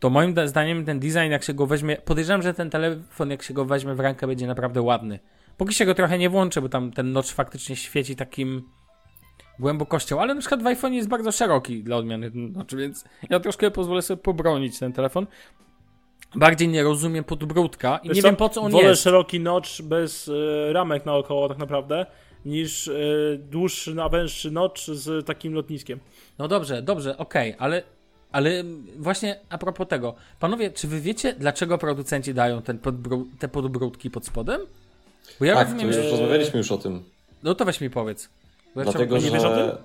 to moim zdaniem ten design, jak się go weźmie, podejrzewam, że ten telefon, jak się go weźmie w rękę, będzie naprawdę ładny. Póki się go trochę nie włączę, bo tam ten notch faktycznie świeci takim głębokością, ale na przykład w iPhone jest bardzo szeroki dla odmiany, znaczy, więc ja troszkę pozwolę sobie pobronić ten telefon. Bardziej nie rozumiem podbródka i Wiesz nie co? wiem po co on Wolę jest. szeroki notch bez y, ramek naokoło tak naprawdę, niż y, dłuższy, na węższy notch z takim lotniskiem. No dobrze, dobrze, okej, okay, ale ale właśnie a propos tego, panowie, czy wy wiecie, dlaczego producenci dają ten podbró te podbródki pod spodem? Bo ja tak, rozumiem, że... rozmawialiśmy już o tym. No to weź mi powiedz. Dlatego, że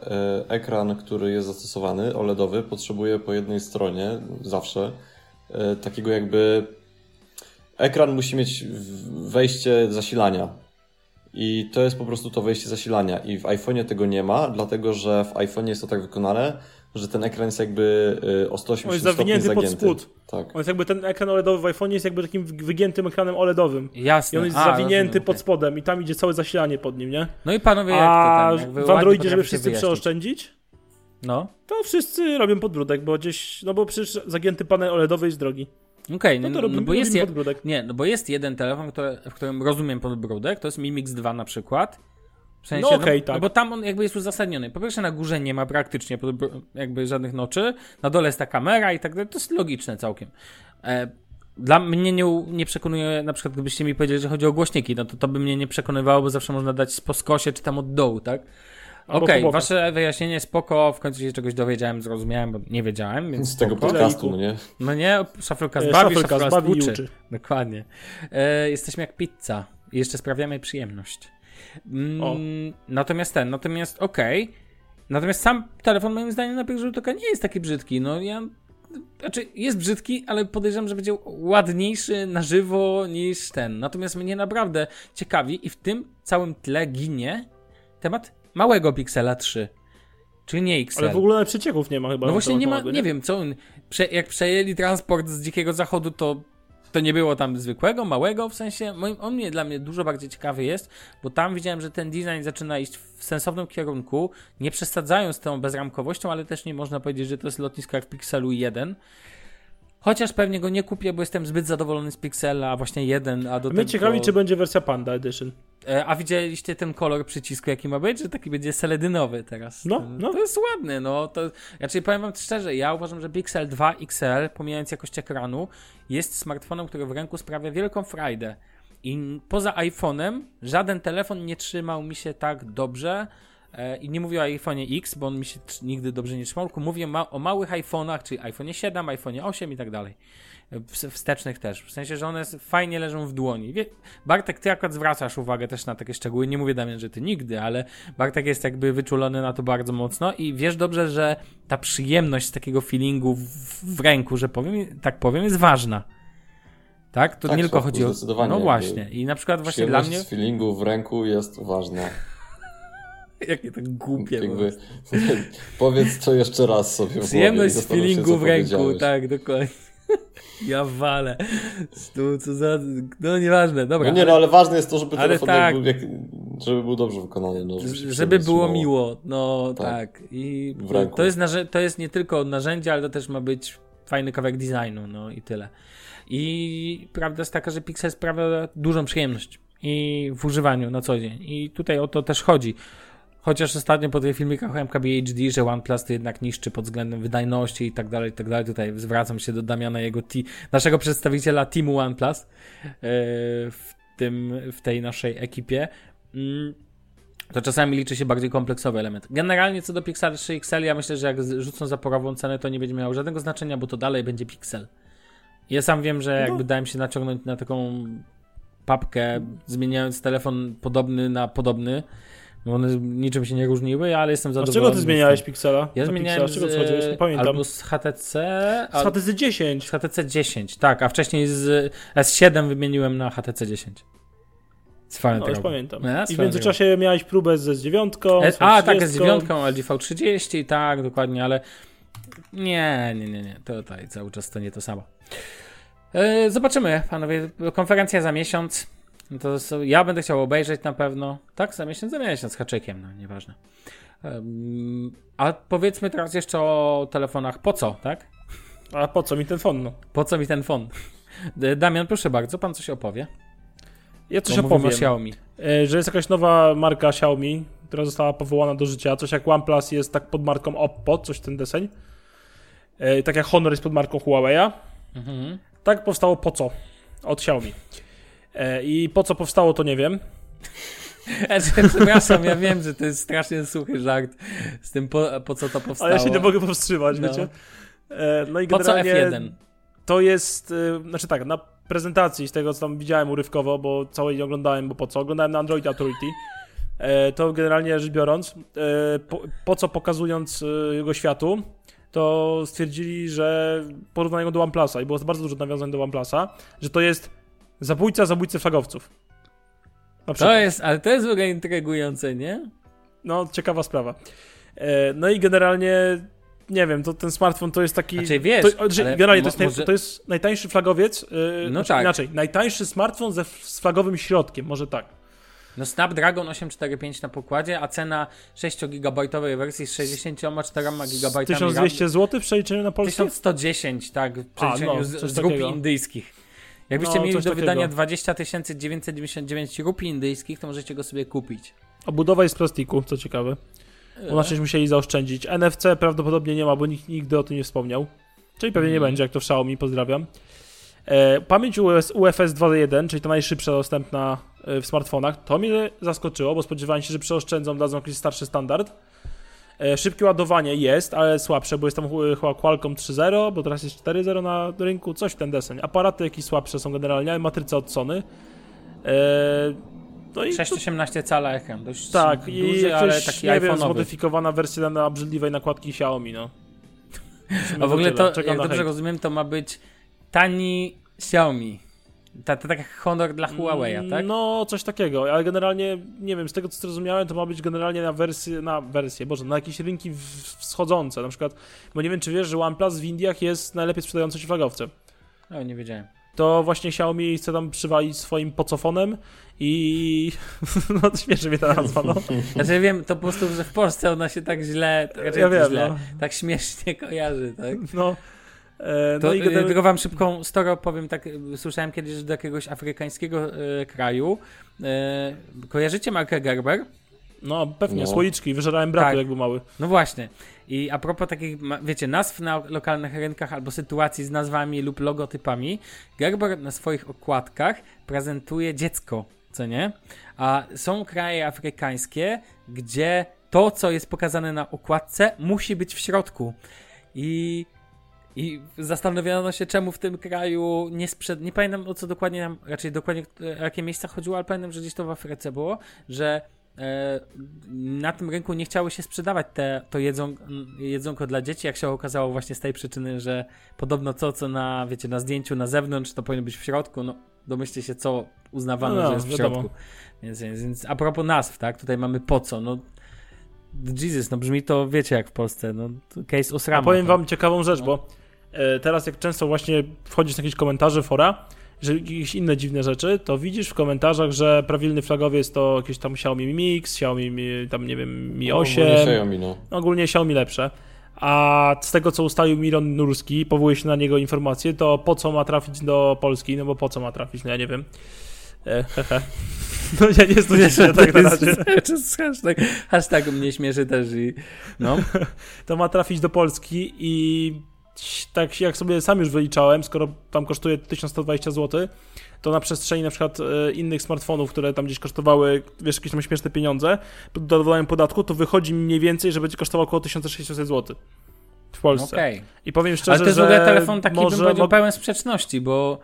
e, ekran, który jest zastosowany, OLEDowy, potrzebuje po jednej stronie zawsze e, takiego jakby. Ekran musi mieć wejście zasilania. I to jest po prostu to wejście zasilania. I w iPhone'ie tego nie ma, dlatego że w iPhone'ie jest to tak wykonane, że ten ekran jest jakby y, o 180 On jest zawinięty pod spód. Tak. On jest jakby ten ekran OLEDowy w iPhone jest jakby takim wygiętym ekranem OLEDowym. Jasne. I on jest A, zawinięty rozumiem, pod spodem i tam idzie całe zasilanie pod nim, nie? No i panowie, jak A to ten, w Androidzie, żeby wszyscy przeoszczędzić, no. to wszyscy robią podbródek, bo gdzieś, no bo przecież zagięty panel OLEDowy jest drogi. Okej, okay, no, no, robimy, no, bo jest je, nie, no bo jest jeden telefon, który, w którym rozumiem podbródek, to jest Mi Mix 2 na przykład w sensie, no okej, okay, tak. No bo tam on jakby jest uzasadniony. Po pierwsze na górze nie ma praktycznie jakby żadnych noczy, na dole jest ta kamera i tak dalej, to jest logiczne całkiem. E, dla mnie nie, nie przekonuje, na przykład gdybyście mi powiedzieli, że chodzi o głośniki, no to to by mnie nie przekonywało, bo zawsze można dać po skosie czy tam od dołu, tak? Okej, okay, wasze wyjaśnienie spoko, w końcu się czegoś dowiedziałem, zrozumiałem, bo nie wiedziałem, więc Z tego podcastu, no nie? No nie, Shufflecast e, bawi, Shufflecast bawi uczy. uczy. Dokładnie. E, jesteśmy jak pizza i jeszcze sprawiamy przyjemność. Mm, natomiast ten, natomiast okej. Okay. Natomiast sam telefon moim zdaniem na pierwszy rzut oka nie jest taki brzydki. No ja znaczy, jest brzydki, ale podejrzewam, że będzie ładniejszy na żywo niż ten. Natomiast mnie naprawdę ciekawi i w tym całym tle ginie temat małego Pixela 3. Czyli nie XL. Ale w ogóle przecieków nie ma chyba. No właśnie nie ma, nie, nie wiem, co on, prze, jak przejęli transport z Dzikiego Zachodu, to to nie było tam zwykłego, małego, w sensie on mnie, dla mnie dużo bardziej ciekawy jest, bo tam widziałem, że ten design zaczyna iść w sensownym kierunku, nie przesadzając tą bezramkowością, ale też nie można powiedzieć, że to jest lotnisko jak w Pixelu 1. Chociaż pewnie go nie kupię, bo jestem zbyt zadowolony z Pixela, a właśnie jeden, a do Mnie ciekawi, czy będzie wersja Panda Edition. E, a widzieliście ten kolor przycisku, jaki ma być? Że taki będzie seledynowy teraz. No, no. To jest ładny, no. To, znaczy, powiem wam szczerze, ja uważam, że Pixel 2 XL, pomijając jakość ekranu, jest smartfonem, który w ręku sprawia wielką frajdę. I poza iPhone'em żaden telefon nie trzymał mi się tak dobrze, I nie mówię o iPhone X, bo on mi się nigdy dobrze nie trzymał, mówię ma o małych iPhone'ach, czyli iPhone 7, iPhone 8 i tak dalej. E, wstecznych też. W sensie, że one fajnie leżą w dłoni. Wie, Bartek, ty akurat zwracasz uwagę też na takie szczegóły. Nie mówię Damian, że ty nigdy, ale Bartek jest jakby wyczulony na to bardzo mocno i wiesz dobrze, że ta przyjemność z takiego feelingu w, w ręku, że powiem, tak powiem, jest ważna. Tak? To tak, nie tylko chodzi o. No właśnie. I na przykład właśnie dla mnie. z feelingu w ręku jest ważna. Jakie to głupie. Jakby, powiedz to jeszcze raz sobie Przyjemność z feelingu w ręku, tak, dokładnie. Ja walę. Tu, co za... No nieważne, dobra. No nie, no ale ważne jest to, żeby telefon tak, był, jak, żeby był dobrze wykonany. No, żeby, żeby było miło, no tak. tak. I to jest, to jest nie tylko narzędzie, ale to też ma być fajny kawałek designu, no i tyle. I prawda jest taka, że Pixel sprawia dużą przyjemność i w używaniu na co dzień. I tutaj o to też chodzi. Chociaż ostatnio po tych filmikach o MKBHD, że OnePlus to jednak niszczy pod względem wydajności i tak dalej, i tak dalej. Tutaj zwracam się do Damiana, jego ti- naszego przedstawiciela teamu OnePlus yy, w, tym, w tej naszej ekipie. Mm, to czasami liczy się bardziej kompleksowy element. Generalnie co do Pixel 3 XL, ja myślę, że jak rzucą zaporową cenę, to nie będzie miało żadnego znaczenia, bo to dalej będzie Pixel. Ja sam wiem, że jakby No. dałem się naciągnąć na taką papkę, zmieniając telefon podobny na podobny, one niczym się nie różniły, ale jestem A z zadowolony. czego ty zmieniałeś z. Pixela? Ja zmieniałem Pixela, z czego z, schodziłeś? Nie pamiętam. albo z HTC, Z HTC 10. z HTC 10, tak, a wcześniej z S7 wymieniłem na HTC 10. Swoją No, już drogą. pamiętam. Ja, I w międzyczasie miałeś próbę z S9. S, z a, tak, S30. z dziewiątką, LG 30 tak, dokładnie, ale nie, nie, nie, nie, tutaj cały czas to nie to samo. E, zobaczymy, panowie, konferencja za miesiąc, No to ja będę chciał obejrzeć na pewno, tak, za miesiąc, za miesiąc, z haczykiem, no, nieważne. Em, a powiedzmy teraz jeszcze o telefonach, po co, tak? A po co mi ten fon? No? Po co mi ten fon? Damian, proszę bardzo, pan coś opowie. Ja coś Bo opowiem. o Xiaomi. E, że jest jakaś nowa marka Xiaomi, która została powołana do życia. Coś jak OnePlus jest tak pod marką Oppo, coś ten deseń. E, tak jak Honor jest pod marką Huawei'a. Mhm. Tak powstało po co od Xiaomi. E, I po co powstało, to nie wiem. Przepraszam, ja wiem, że to jest strasznie suchy żart z tym, po, po co to powstało. Ale ja się nie mogę powstrzymać, No. wiecie. E, no i Po co generalnie F1? to jest, e, znaczy tak, na prezentacji z tego, co tam widziałem urywkowo, bo całej nie oglądałem, bo po co, oglądałem na Android Authority, to generalnie rzecz biorąc, po, po co pokazując jego światu, to stwierdzili, że porównają go do OnePlusa i było bardzo dużo nawiązań do OnePlusa, że to jest zabójca zabójcy flagowców. To jest, ale to jest w ogóle intrygujące, nie? No, ciekawa sprawa. E, no i generalnie, nie wiem, to ten smartfon to jest taki... Znaczy, wiesz, to, generalnie to jest, może- to jest najtańszy flagowiec, e, No znaczy, tak. inaczej, najtańszy smartfon ze, z flagowym środkiem, może tak. No Snapdragon 845 na pokładzie, a cena 6-gigabajtowej wersji z 64 GB 1200 zł w przeliczeniu na polskie? 1110, tak, w przeliczeniu no, z, z takiego. indyjskich. Jakbyście No, mieli do wydania takiego. 20 999 rupii indyjskich, to możecie go sobie kupić. Obudowa jest z plastiku, co ciekawe. E. Bo znaczy musieli zaoszczędzić. NFC prawdopodobnie nie ma, bo nikt nigdy o tym nie wspomniał. Czyli pewnie nie Mhm. będzie, jak to w Xiaomi, pozdrawiam. E, pamięć US, UFS 2.1, czyli to najszybsza dostępna e, w smartfonach, to mnie zaskoczyło, bo spodziewałem się, że przeoszczędzą, dadzą jakiś starszy standard. E, szybkie ładowanie jest, ale słabsze, bo jest tam ch- chyba Qualcomm 3.0, bo teraz jest 4.0 na rynku, coś w ten deseń. Aparaty jakieś słabsze są generalnie, ale matryca od Sony. E, no i 618 cala ekran, dość tak, i duży, ale jakaś, taki nie wiem, zmodyfikowana wersja na obrzydliwej nakładki Xiaomi, no. A w ogóle to, Czekam jak dobrze hejt. rozumiem, to ma być tani Xiaomi. Ta, to tak jak Honor dla Huawei'a, tak? No, coś takiego, ale generalnie, nie wiem, z tego co zrozumiałem, to ma być generalnie na wersję, na wersję, boże, na jakieś rynki wschodzące, na przykład, bo nie wiem, czy wiesz, że OnePlus w Indiach jest najlepiej sprzedającym się flagowcem. No, nie wiedziałem. To właśnie Xiaomi chce tam przywalić swoim pocofonem i... no, to śmieszy mnie ta nazwa, no. Znaczy wiem, to po prostu, że w Polsce ona się tak źle, raczej Ja wiem, źle, no. tak śmiesznie kojarzy, tak? No, e, To no i y, tylko wam szybką story opowiem, tak y, słyszałem kiedyś, że do jakiegoś afrykańskiego y, kraju kojarzycie markę Gerber? No, pewnie, No. słoiczki, wyżerałem bratu, Tak. jak był mały. No właśnie. I a propos takich, wiecie, nazw na lokalnych rynkach albo sytuacji z nazwami lub logotypami, Gerber na swoich okładkach prezentuje dziecko, co nie? A są kraje afrykańskie, gdzie to, co jest pokazane na okładce, musi być w środku. I, i zastanowiono się, czemu w tym kraju nie sprzed... Nie pamiętam o co dokładnie nam, raczej dokładnie o jakie miejsca chodziło, ale pamiętam, że gdzieś to w Afryce było, że e, na tym rynku nie chciały się sprzedawać te, to jedzą, jedzonko dla dzieci, jak się okazało właśnie z tej przyczyny, że podobno to, co na, wiecie, na zdjęciu na zewnątrz, to powinno być w środku, no domyślcie się, co uznawano, No, że jest w wiadomo. środku. Więc, więc, a propos nazw, tak, tutaj mamy po co, no Jesus, no brzmi to, wiecie, jak w Polsce, no case Osrama. A powiem tak. wam ciekawą rzecz, No. bo e, teraz jak często właśnie wchodzisz na jakieś komentarze, fora, że jakieś inne dziwne rzeczy, to widzisz w komentarzach, że prawilny flagowiec to jakieś tam Xiaomi Mi Mix, Xiaomi Mi, tam nie wiem, Mi 8, Ogólnie Xiaomi, no. ogólnie Xiaomi lepsze. A z tego, co ustalił Miron Nurski, powołuje się na niego informacje, to po co ma trafić do Polski? No bo po co ma trafić? No ja nie wiem. E, hehe. No nie, nie znudzisz się tak na razie. hashtag, hashtag mnie śmieszy też i no. To ma trafić do Polski i tak jak sobie sam już wyliczałem, skoro tam kosztuje 1120 zł, to na przestrzeni na przykład e, innych smartfonów, które tam gdzieś kosztowały, wiesz, jakieś tam śmieszne pieniądze, do dodaniem podatku, to wychodzi mniej więcej, że będzie kosztował około 1600 zł w Polsce. Okay. I powiem szczerze, Ale to jest że w ogóle telefon taki, może... bym powiedział, pełen sprzeczności, bo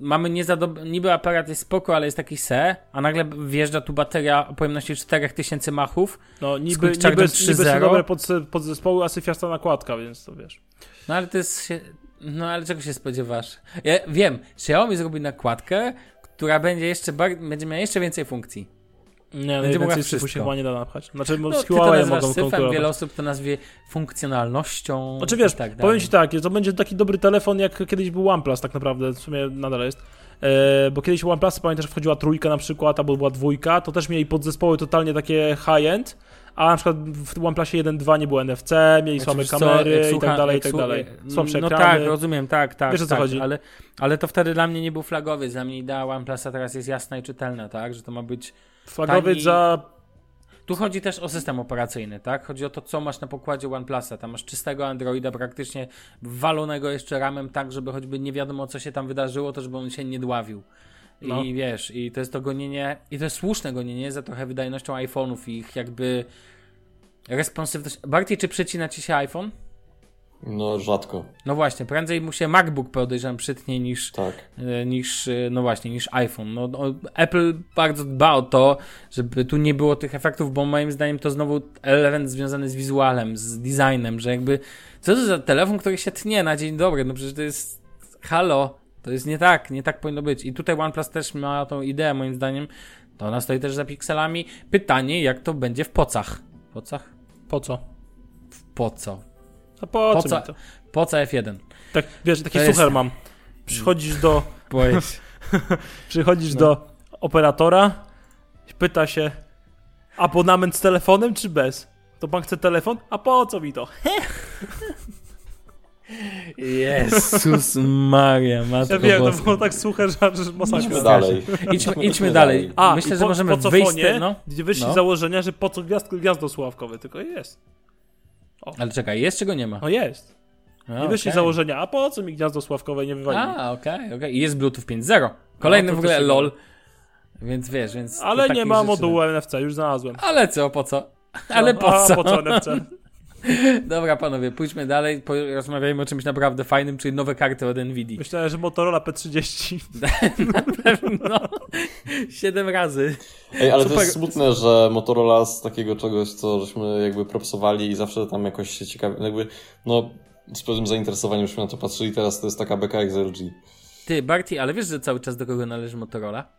mamy niezadob... niby aparat jest spoko, ale jest taki se, a nagle wjeżdża tu bateria o pojemności 4000 machów. No niby, niby, niby są dobre pod, podzespoły, a syfiasta nakładka, więc to wiesz. No ale to jest... No ale czego się spodziewasz? Ja wiem, Xiaomi zrobi nakładkę, która będzie jeszcze bar... będzie miała jeszcze więcej funkcji. Nie, będzie mogła wszystko. się chyba nie da napchać. Znaczy, no, z Huawei mogą syfem, wiele osób to nazwie funkcjonalnością. Znaczy wiesz, tak powiem ci tak, to będzie taki dobry telefon, jak kiedyś był OnePlus tak naprawdę, w sumie nadal jest. E, bo kiedyś OnePlus, pamiętasz, wchodziła trójka na przykład, albo była dwójka, to też mieli podzespoły totalnie takie high-end, a na przykład w OnePlusie 1.2 nie było NFC, mieli słabe kamery co, i tak dalej, i tak dalej. Słabsze no ekrany. tak, rozumiem, tak, tak. Wiesz o co tak, chodzi? Ale, ale to wtedy dla mnie nie był flagowy, dla mnie idea OnePlusa teraz jest jasna i czytelna, tak, że to ma być Flagowy tani... za tu chodzi też o system operacyjny, tak? Chodzi o to, co masz na pokładzie OnePlusa. Tam masz czystego Androida, praktycznie walonego jeszcze ramem tak, żeby choćby nie wiadomo, co się tam wydarzyło, to żeby on się nie dławił. No. I wiesz, i to jest to gonienie, i to jest słuszne gonienie za trochę wydajnością iPhone'ów i ich jakby responsywność. Bardziej, czy przycina ci się iPhone? No, rzadko. No właśnie, prędzej mu się MacBook podejrzewam przytnie niż, tak. E, niż, e, no właśnie, niż iPhone. No, no, Apple bardzo dba o to, żeby tu nie było tych efektów, bo moim zdaniem to znowu element związany z wizualem, z designem, że jakby co to za telefon, który się tnie na dzień dobry, no przecież to jest halo, to jest nie tak, nie tak powinno być. I tutaj OnePlus też ma tą ideę, moim zdaniem, to ona stoi też za pikselami. Pytanie, jak to będzie w pocach? Pocach? Po co? Po co? A po, po co, co, po co F1? Tak, wiesz, taki sucher jest... mam. Przychodzisz do... Przychodzisz no. do operatora, pyta się abonament z telefonem czy bez? To pan chce telefon? A po co mi to? Jezus Maria, matko Ja wiem, to było tak suche, że, że masakra. Idźmy dalej. Idźmy, idźmy dalej. A, Myślę, że możemy po wyjść... No, gdzie wyszli no. założenia, że po co gwiazd, gwiazdo sławkowe, tylko jest. O. Ale czekaj, jest czego nie ma? No jest. A, nie okay. założenia, a po co mi gniazdo sławkowe nie wywali? A, okej, okay, okej. Okay. I jest Bluetooth 5.0. Kolejny no, w ogóle LOL. Więc wiesz, więc... Ale nie ma modułu NFC, już znalazłem. Ale co, po co? Ale no, po co? A, po co NFC? Dobra, panowie, pójdźmy dalej, rozmawiajmy o czymś naprawdę fajnym, czyli nowe karty od Nvidia. Myślałem, że Motorola P30. Na pewno. Siedem razy. Ej, ale Super. to jest smutne, że Motorola z takiego czegoś, co żeśmy jakby propsowali i zawsze tam jakoś się ciekawi, jakby, no, z pewnym zainteresowaniem żeśmy na to patrzyli, teraz to jest taka beka jak z LG. Ty, Barty, ale wiesz, że cały czas do kogo należy Motorola?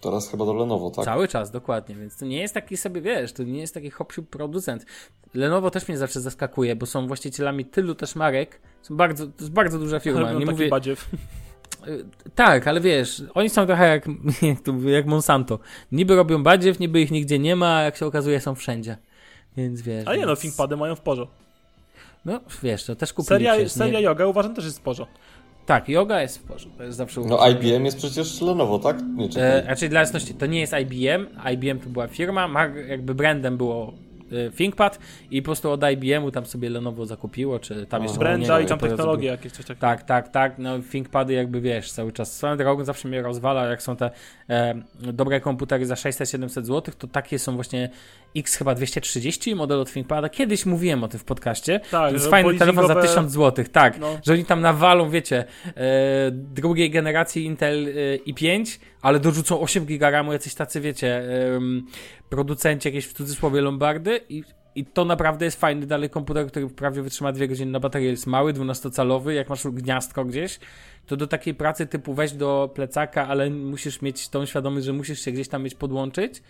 Teraz chyba do Lenovo, tak? Cały czas, dokładnie, więc to nie jest taki sobie, wiesz, to nie jest taki hopsiu producent. Lenovo też mnie zawsze zaskakuje, bo są właścicielami tylu też marek, są bardzo, to jest bardzo duża firma. Ale nie taki mówię... badziew. Y, tak, ale wiesz, oni są trochę jak, jak, jak Monsanto. Niby robią badziew, niby ich nigdzie nie ma, a jak się okazuje są wszędzie. Więc wiesz. Ale nie więc... no, ThinkPady mają w porze. No, wiesz, to też kupili Seria, przecież, seria nie... yoga uważam też jest w porze. Tak, yoga jest w porządku, to jest zawsze No IBM jest przecież Lenovo, tak? Nie, e, raczej dla jasności, to nie jest IBM, IBM to była firma, jakby brandem było ThinkPad i po prostu od IBM-u tam sobie Lenovo zakupiło, czy tam jeszcze... Brenda i tam technologie jakieś coś takiego. Tak, tak, tak, no ThinkPady jakby wiesz, cały czas swoją drogą zawsze mnie rozwala, jak są te e, dobre komputery za 600-700 zł, to takie są właśnie X chyba 230 model od ThinkPada. Kiedyś mówiłem o tym w podcaście. Tak, to jest fajny telefon za 1000 zł, tak, no. że oni tam nawalą, wiecie, e, drugiej generacji Intel e, i5, ale dorzucą 8 GB RAMu jacyś tacy, wiecie, producenci jakieś w cudzysłowie Lombardy i, i to naprawdę jest fajny dalej komputer, który wprawdzie wytrzyma dwie godziny na baterię, jest mały, 12-calowy, jak masz gniazdko gdzieś, to do takiej pracy typu weź do plecaka, ale musisz mieć tą świadomość, że musisz się gdzieś tam mieć podłączyć,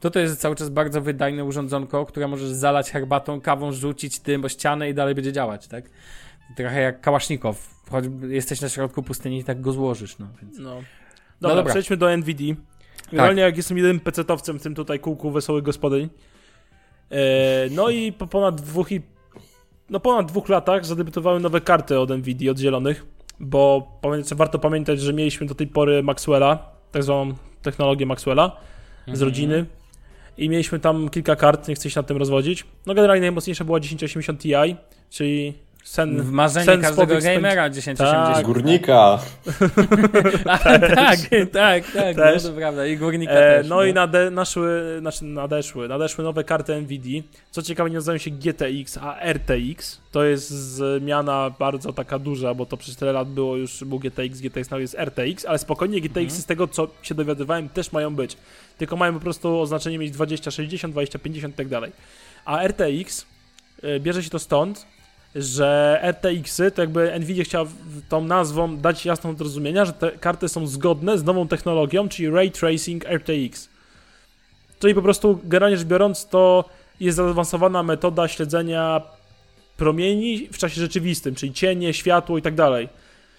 to to jest cały czas bardzo wydajne urządzonko, które możesz zalać herbatą, kawą, rzucić tym o ścianę i dalej będzie działać, tak? Trochę jak kałasznikow. Choć jesteś na środku pustyni i tak go złożysz, no więc... No. Dobra, no dobra. przejdźmy do NVD. Generalnie tak. jak jestem jedynym pecetowcem w tym tutaj kółku wesołych gospodyń. E, no i po ponad dwóch i no ponad dwóch latach zadebiutowały nowe karty od Nvidia, od zielonych, bo warto pamiętać, że mieliśmy do tej pory Maxwella, tak zwaną technologię Maxwella z Mhm. rodziny i mieliśmy tam kilka kart, nie chcę się nad tym rozwodzić. No generalnie najmocniejsza była 1080 Ti, czyli sen, W marzeniu sen każdego gamera 1080. Tak. Górnika. A, tak, tak, tak, Też. no to prawda. I górnika E, też. no i nade, naszły, znaczy nadeszły, nadeszły nowe karty NVIDIA. Co ciekawe, nie nazywają się GTX, a RTX. To jest zmiana bardzo taka duża, bo to przez tyle lat było już, był GTX, GTX now jest RTX, ale spokojnie GTX Mhm. z tego, co się dowiadywałem, też mają być. Tylko mają po prostu oznaczenie mieć 2060, 2050 i tak dalej. A RTX e, bierze się to stąd, że RTX-y, to jakby Nvidia chciała tą nazwą dać jasną do zrozumienia, że te karty są zgodne z nową technologią, czyli Ray Tracing RTX. Czyli po prostu, generalnie rzecz biorąc, to jest zaawansowana metoda śledzenia promieni w czasie rzeczywistym, czyli cienie, światło i tak dalej.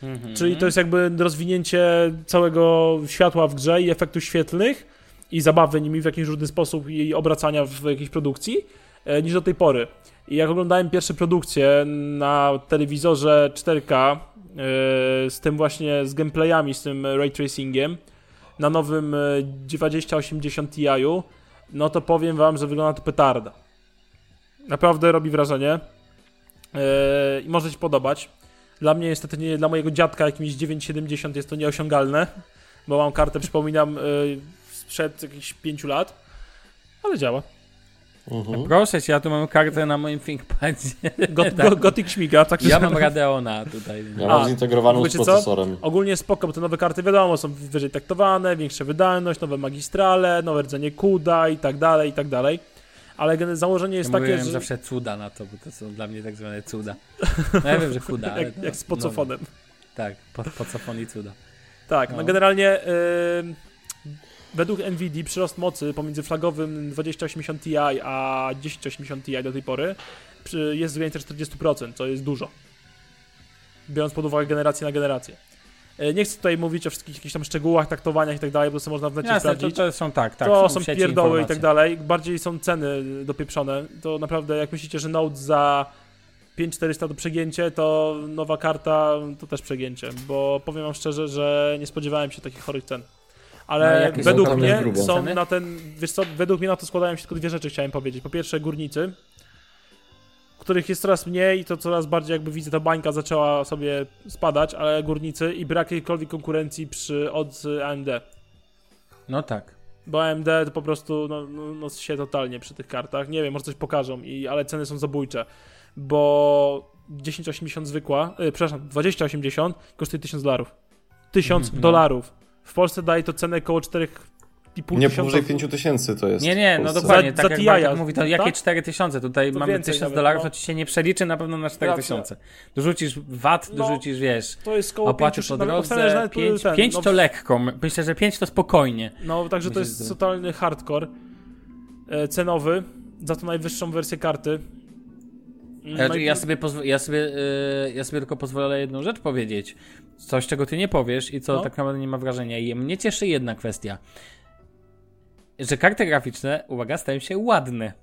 Mhm. Czyli to jest jakby rozwinięcie całego światła w grze i efektów świetlnych i zabawy nimi w jakiś różny sposób i obracania w jakiejś produkcji e, niż do tej pory. I jak oglądałem pierwsze produkcje na telewizorze 4K e, z tym właśnie, z gameplayami, z tym ray tracingiem na nowym e, 2080 Ti, no to powiem wam, że wygląda to petarda. Naprawdę robi wrażenie e, i może ci podobać. Dla mnie niestety nie, dla mojego dziadka jakimś 970 jest to nieosiągalne, bo mam kartę, przypominam, sprzed jakichś 5 lat, ale działa. Mhm. Proszę cię, ja tu mam kartę na moim ThinkPadzie. Got, Tak. go, Gothic śmiga, tak Ja mam Radeona tutaj. Ja A, mam zintegrowaną z wiecie co? procesorem. Ogólnie spoko, bo te nowe karty wiadomo, są wyżej taktowane, większa wydajność, nowe magistrale, nowe rdzenie CUDA i tak dalej, i tak dalej. Ale założenie jest ja takie, że zawsze cuda na to, bo to są dla mnie tak zwane cuda. No ja wiem, że cuda, ale jak, to- jak z pocofonem. No, tak, po, pocofon i cuda. Tak, no, No. generalnie y, według NVIDIA przyrost mocy pomiędzy flagowym 2080 Ti a 1080 Ti do tej pory jest w granicy 40%, co jest dużo. Biorąc pod uwagę generację na generację. Y, Nie chcę tutaj mówić o wszystkich jakichś tam szczegółach, taktowaniach i tak dalej, bo to można w necie Jasne, to, sprawdzić. to są tak, tak. to są sieci pierdoły i tak dalej. Bardziej są ceny dopieprzone. To naprawdę, jak myślicie, że Note za 5400 to przegięcie, to nowa karta to też przegięcie, bo powiem wam szczerze, że nie spodziewałem się takich chorych cen. No, Ale są według mnie są na ten, wiesz co, według mnie na to składają się tylko dwie rzeczy, chciałem powiedzieć. Po pierwsze górnicy, których jest coraz mniej i to coraz bardziej jakby widzę, ta bańka zaczęła sobie spadać, ale górnicy i brak jakiejkolwiek konkurencji przy od AMD. No tak. Bo AMD to po prostu no, no, no się totalnie przy tych kartach. Nie wiem, może coś pokażą, i, ale ceny są zabójcze. Bo 1080 zwykła, y, przepraszam, 2080 kosztuje 1000 dolarów. 1000 Mhm, no. dolarów. W Polsce daje to cenę około 4,5 Nie tysiąca. powyżej 5000 to jest. Nie, nie, no dokładnie, Za- tak za jak Bartek mówi, to tak? jakie 4000? Tutaj To mamy więcej 1000 nawet, dolarów, no. to ci się nie przeliczy na pewno na 4000. Dorzucisz VAT, No. dorzucisz, wiesz, To jest koło opłaty 5 po drodze, nawet- nawet 5, ten, 5 no, to lekko, myślę, że 5 to spokojnie. No, także to jest że- totalny hardcore e, cenowy za tą najwyższą wersję karty. Ja, no i- ja, sobie ja, sobie, yy, ja sobie tylko pozwolę jedną rzecz powiedzieć. Coś, czego ty nie powiesz i co No. tak naprawdę nie ma wrażenia. I mnie cieszy jedna kwestia. Że karty graficzne, uwaga, stają się ładne.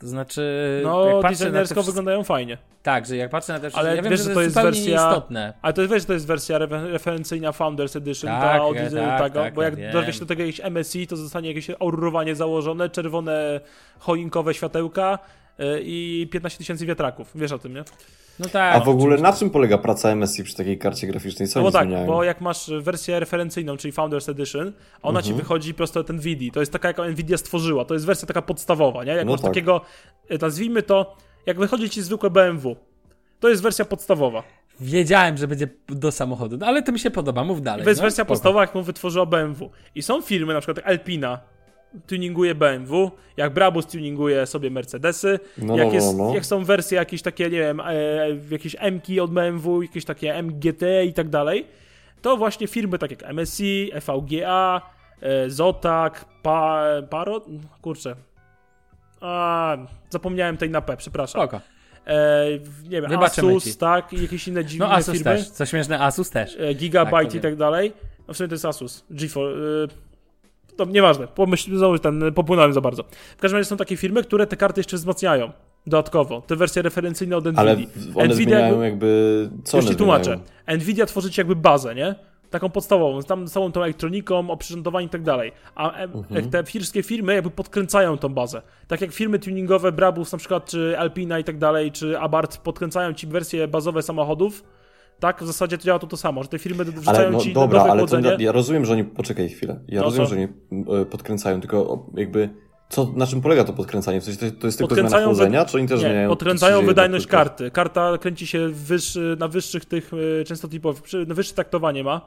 To znaczy, No, te designersko wszystkie- wyglądają fajnie. Tak, że jak patrzę na te wszystkie, Ale ja wiem, wiesz, że to jest jest wersja- nieistotne. Ale to jest, wiesz, że to jest wersja refer- referencyjna Founders Edition, Tak, ta od tak, tak, tego, tak, bo ja jak wiem. dorwie się do tego jakieś MSI, to zostanie jakieś aururowanie założone, czerwone choinkowe światełka i 15 tysięcy wiatraków. Wiesz o tym, nie? No tak. A w ogóle na czym polega praca MSI przy takiej karcie graficznej? Co No tak, zmieniają? bo jak masz wersję referencyjną, czyli Founders Edition, ona Mhm. ci wychodzi prosto od NVIDII. To jest taka, jaką NVIDIA stworzyła. To jest wersja taka podstawowa, nie? Jak No masz tak. takiego, y, nazwijmy to, jak wychodzi ci zwykłe BMW. To jest wersja podstawowa. Wiedziałem, że będzie do samochodu, no, ale to mi się podoba, mów dalej. To jest no, wersja spoko. podstawowa, jaką wytworzyła BMW. I są firmy, na przykład jak Alpina tuninguje BMW, jak Brabus tuninguje sobie Mercedesy, no, jak, no, jest, no, no, jak są wersje jakieś takie, nie wiem, e, jakieś M-ki od BMW, jakieś takie MGT i tak dalej, to właśnie firmy takie jak MSI, FVGA, e, Zotac, pa, Parod, kurczę, a, zapomniałem tej na P, przepraszam. Spoko. E, nie wiem, Wybaczymy Asus, ci. tak, i jakieś inne no, dziwne no, Asus firmy. Też. Co śmieszne, Asus też. E, Gigabyte tak i tak dalej. No, w sumie to jest Asus, G4, to nieważne, pomyśl, znowu ten, popłynąłem za bardzo. W każdym razie są takie firmy, które te karty jeszcze wzmacniają dodatkowo. Te wersje referencyjne od Ale NVIDII. one Nvidia jakby- jakby... Co Już ci tłumaczę. Nvidia tworzy ci jakby bazę, nie? taką podstawową, tam całą tą elektroniką, oprzyrządowaniem i tak dalej. A e, Mhm. te wszystkie firmy jakby podkręcają tą bazę. Tak jak firmy tuningowe Brabus na przykład, czy Alpina i tak dalej, czy Abarth podkręcają ci wersje bazowe samochodów, tak, w zasadzie to działa to to samo, że te firmy wrzucają Ale no ci dobra, nowe ale to, ja rozumiem, że oni. Poczekaj chwilę. Ja No rozumiem, co? że oni e, podkręcają, tylko jakby. Co, na czym polega to podkręcanie? W sensie to, to jest tylko zmiana chłodzenia, czy oni też Nie, zmieniają podkręcają wydajność wokół? karty. Karta kręci się wyższy, na wyższych tych y, częstotliwowych, na wyższe taktowanie ma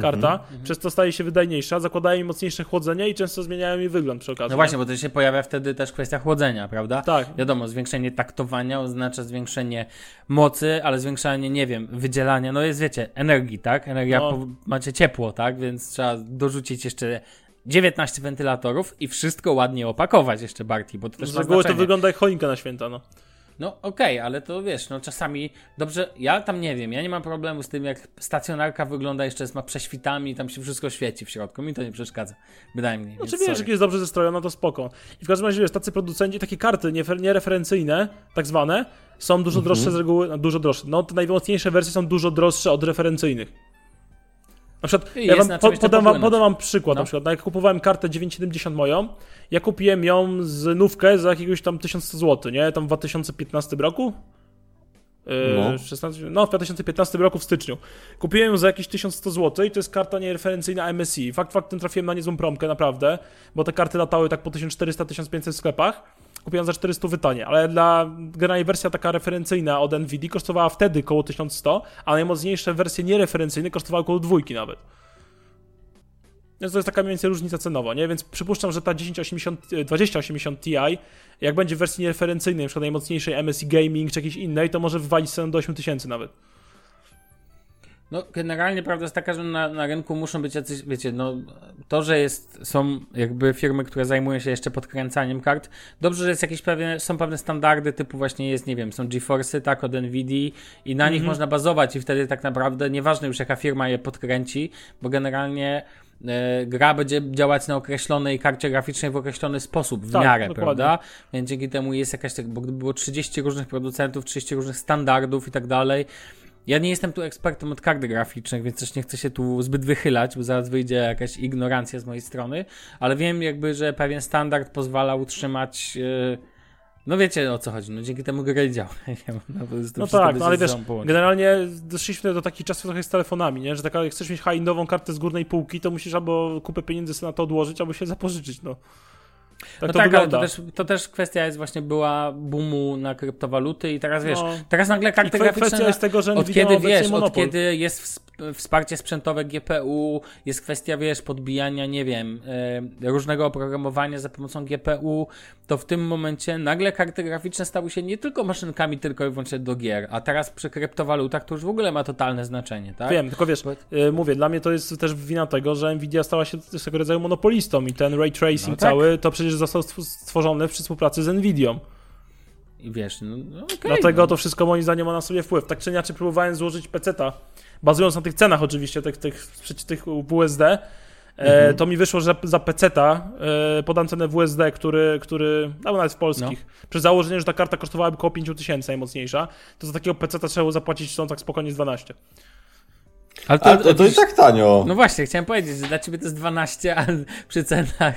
karta, Mhm. przez to staje się wydajniejsza, zakładają jej mocniejsze chłodzenie i często zmieniają jej wygląd przy okazji. No właśnie, bo to się pojawia wtedy też kwestia chłodzenia, prawda? Tak. Wiadomo, zwiększenie taktowania oznacza zwiększenie mocy, ale zwiększanie, nie wiem, wydzielania, no jest, wiecie, energii, tak? Energia, No. po, macie ciepło, tak? Więc trzeba dorzucić jeszcze 19 wentylatorów i wszystko ładnie opakować jeszcze bardziej, bo to też Z ma reguły to wygląda jak choinka na święta, no. No okej, ale to wiesz, no czasami dobrze, ja tam nie wiem, ja nie mam problemu z tym, jak stacjonarka wygląda jeszcze z ma prześwitami, tam się wszystko świeci w środku, mi to nie przeszkadza, bynajmniej. Znaczy wiesz, sorry. jak jest dobrze zestrojona, to spoko. I w każdym razie, wiesz, tacy producenci, takie karty niereferencyjne, tak zwane, są dużo droższe z reguły, no, dużo droższe. No, te najmocniejsze wersje są dużo droższe od referencyjnych. Na przykład, ja wam po, podam, wam, podam wam przykład, No. na przykład, no, jak kupowałem kartę 970 moją, ja kupiłem ją z nówkę za jakiegoś tam 1100 zł, nie? Tam w 2015 roku? Yy, No. 16, no, w 2015 roku w styczniu. Kupiłem ją za jakieś 1100 zł i to jest karta niereferencyjna MSI. Fakt faktem trafiłem na niezłą promkę, naprawdę, bo te karty latały tak po 1400-1500 w sklepach. Kupiłem za 400 wytanie, ale dla generalnie wersja taka referencyjna od NVIDIA kosztowała wtedy około 1100, a najmocniejsze wersje niereferencyjne kosztowały około dwójki nawet. Więc to jest taka mniej więcej różnica cenowa, nie? Więc przypuszczam, że ta 1080, e, 2080 Ti, jak będzie w wersji niereferencyjnej, przykład najmocniejszej MSI Gaming czy jakiejś innej, to może wywalić cenę do 8000 nawet. No, generalnie prawda jest taka, że na, na rynku muszą być jacyś, wiecie, no, to, że jest, są jakby firmy, które zajmują się jeszcze podkręcaniem kart, dobrze, że jest jakieś pewne, są pewne standardy, typu właśnie jest, nie wiem, są GeForce'y, tak, od NVIDII i na nich można bazować i wtedy tak naprawdę nieważne już jaka firma je podkręci, bo generalnie e, gra będzie działać na określonej karcie graficznej w określony sposób, w Tak, miarę, dokładnie. prawda? Więc dzięki temu jest jakaś tak, bo gdyby było 30 różnych producentów, 30 różnych standardów i tak dalej, ja nie jestem tu ekspertem od kart graficznych, więc też nie chcę się tu zbyt wychylać, bo zaraz wyjdzie jakaś ignorancja z mojej strony, ale wiem jakby, że pewien standard pozwala utrzymać e, no wiecie o co chodzi, no dzięki temu gry działa. No, to jest- to No tak, no ale wiesz, generalnie doszliśmy do takich czasów trochę z telefonami, nie? Że taka, jak chcesz mieć high-endową kartę z górnej półki, to musisz albo kupę pieniędzy sobie na to odłożyć, albo się zapożyczyć, no. Tak No to tak, ale wygląda. to też, to też kwestia jest właśnie była boomu na kryptowaluty i teraz wiesz, No. teraz nagle I karty kwe- graficzne... kwestia jest tego, że od kiedy wiesz, od monopol. kiedy jest ws- wsparcie sprzętowe GPU, jest kwestia, wiesz, podbijania, nie wiem, e, różnego oprogramowania za pomocą GPU, to w tym momencie nagle karty graficzne stały się nie tylko maszynkami tylko i wyłącznie do gier, a teraz przy kryptowalutach to już w ogóle ma totalne znaczenie, tak? Wiem, tylko wiesz, y, mówię, dla mnie to jest też wina tego, że Nvidia stała się swego rodzaju monopolistą i ten ray tracing No tak. cały to przecież został stw- stworzony przy współpracy z Nvidią. I wiesz, no, no okej. Dlatego no. to wszystko moim zdaniem ma na sobie wpływ. Tak czy inaczej próbowałem złożyć peceta, bazując na tych cenach oczywiście, tych, tych, tych, tych WSD, Mhm. e, to mi wyszło, że za peceta e, podam cenę WSD, który, który albo nawet w polskich, No. przy założeniu, że ta karta kosztowałaby około 5000 najmocniejsza, to za takiego peceta trzeba było zapłacić są tak spokojnie z 12. Ale Ale to, to i tak tanio. No właśnie, chciałem powiedzieć, że dla ciebie to jest 12, a przy cenach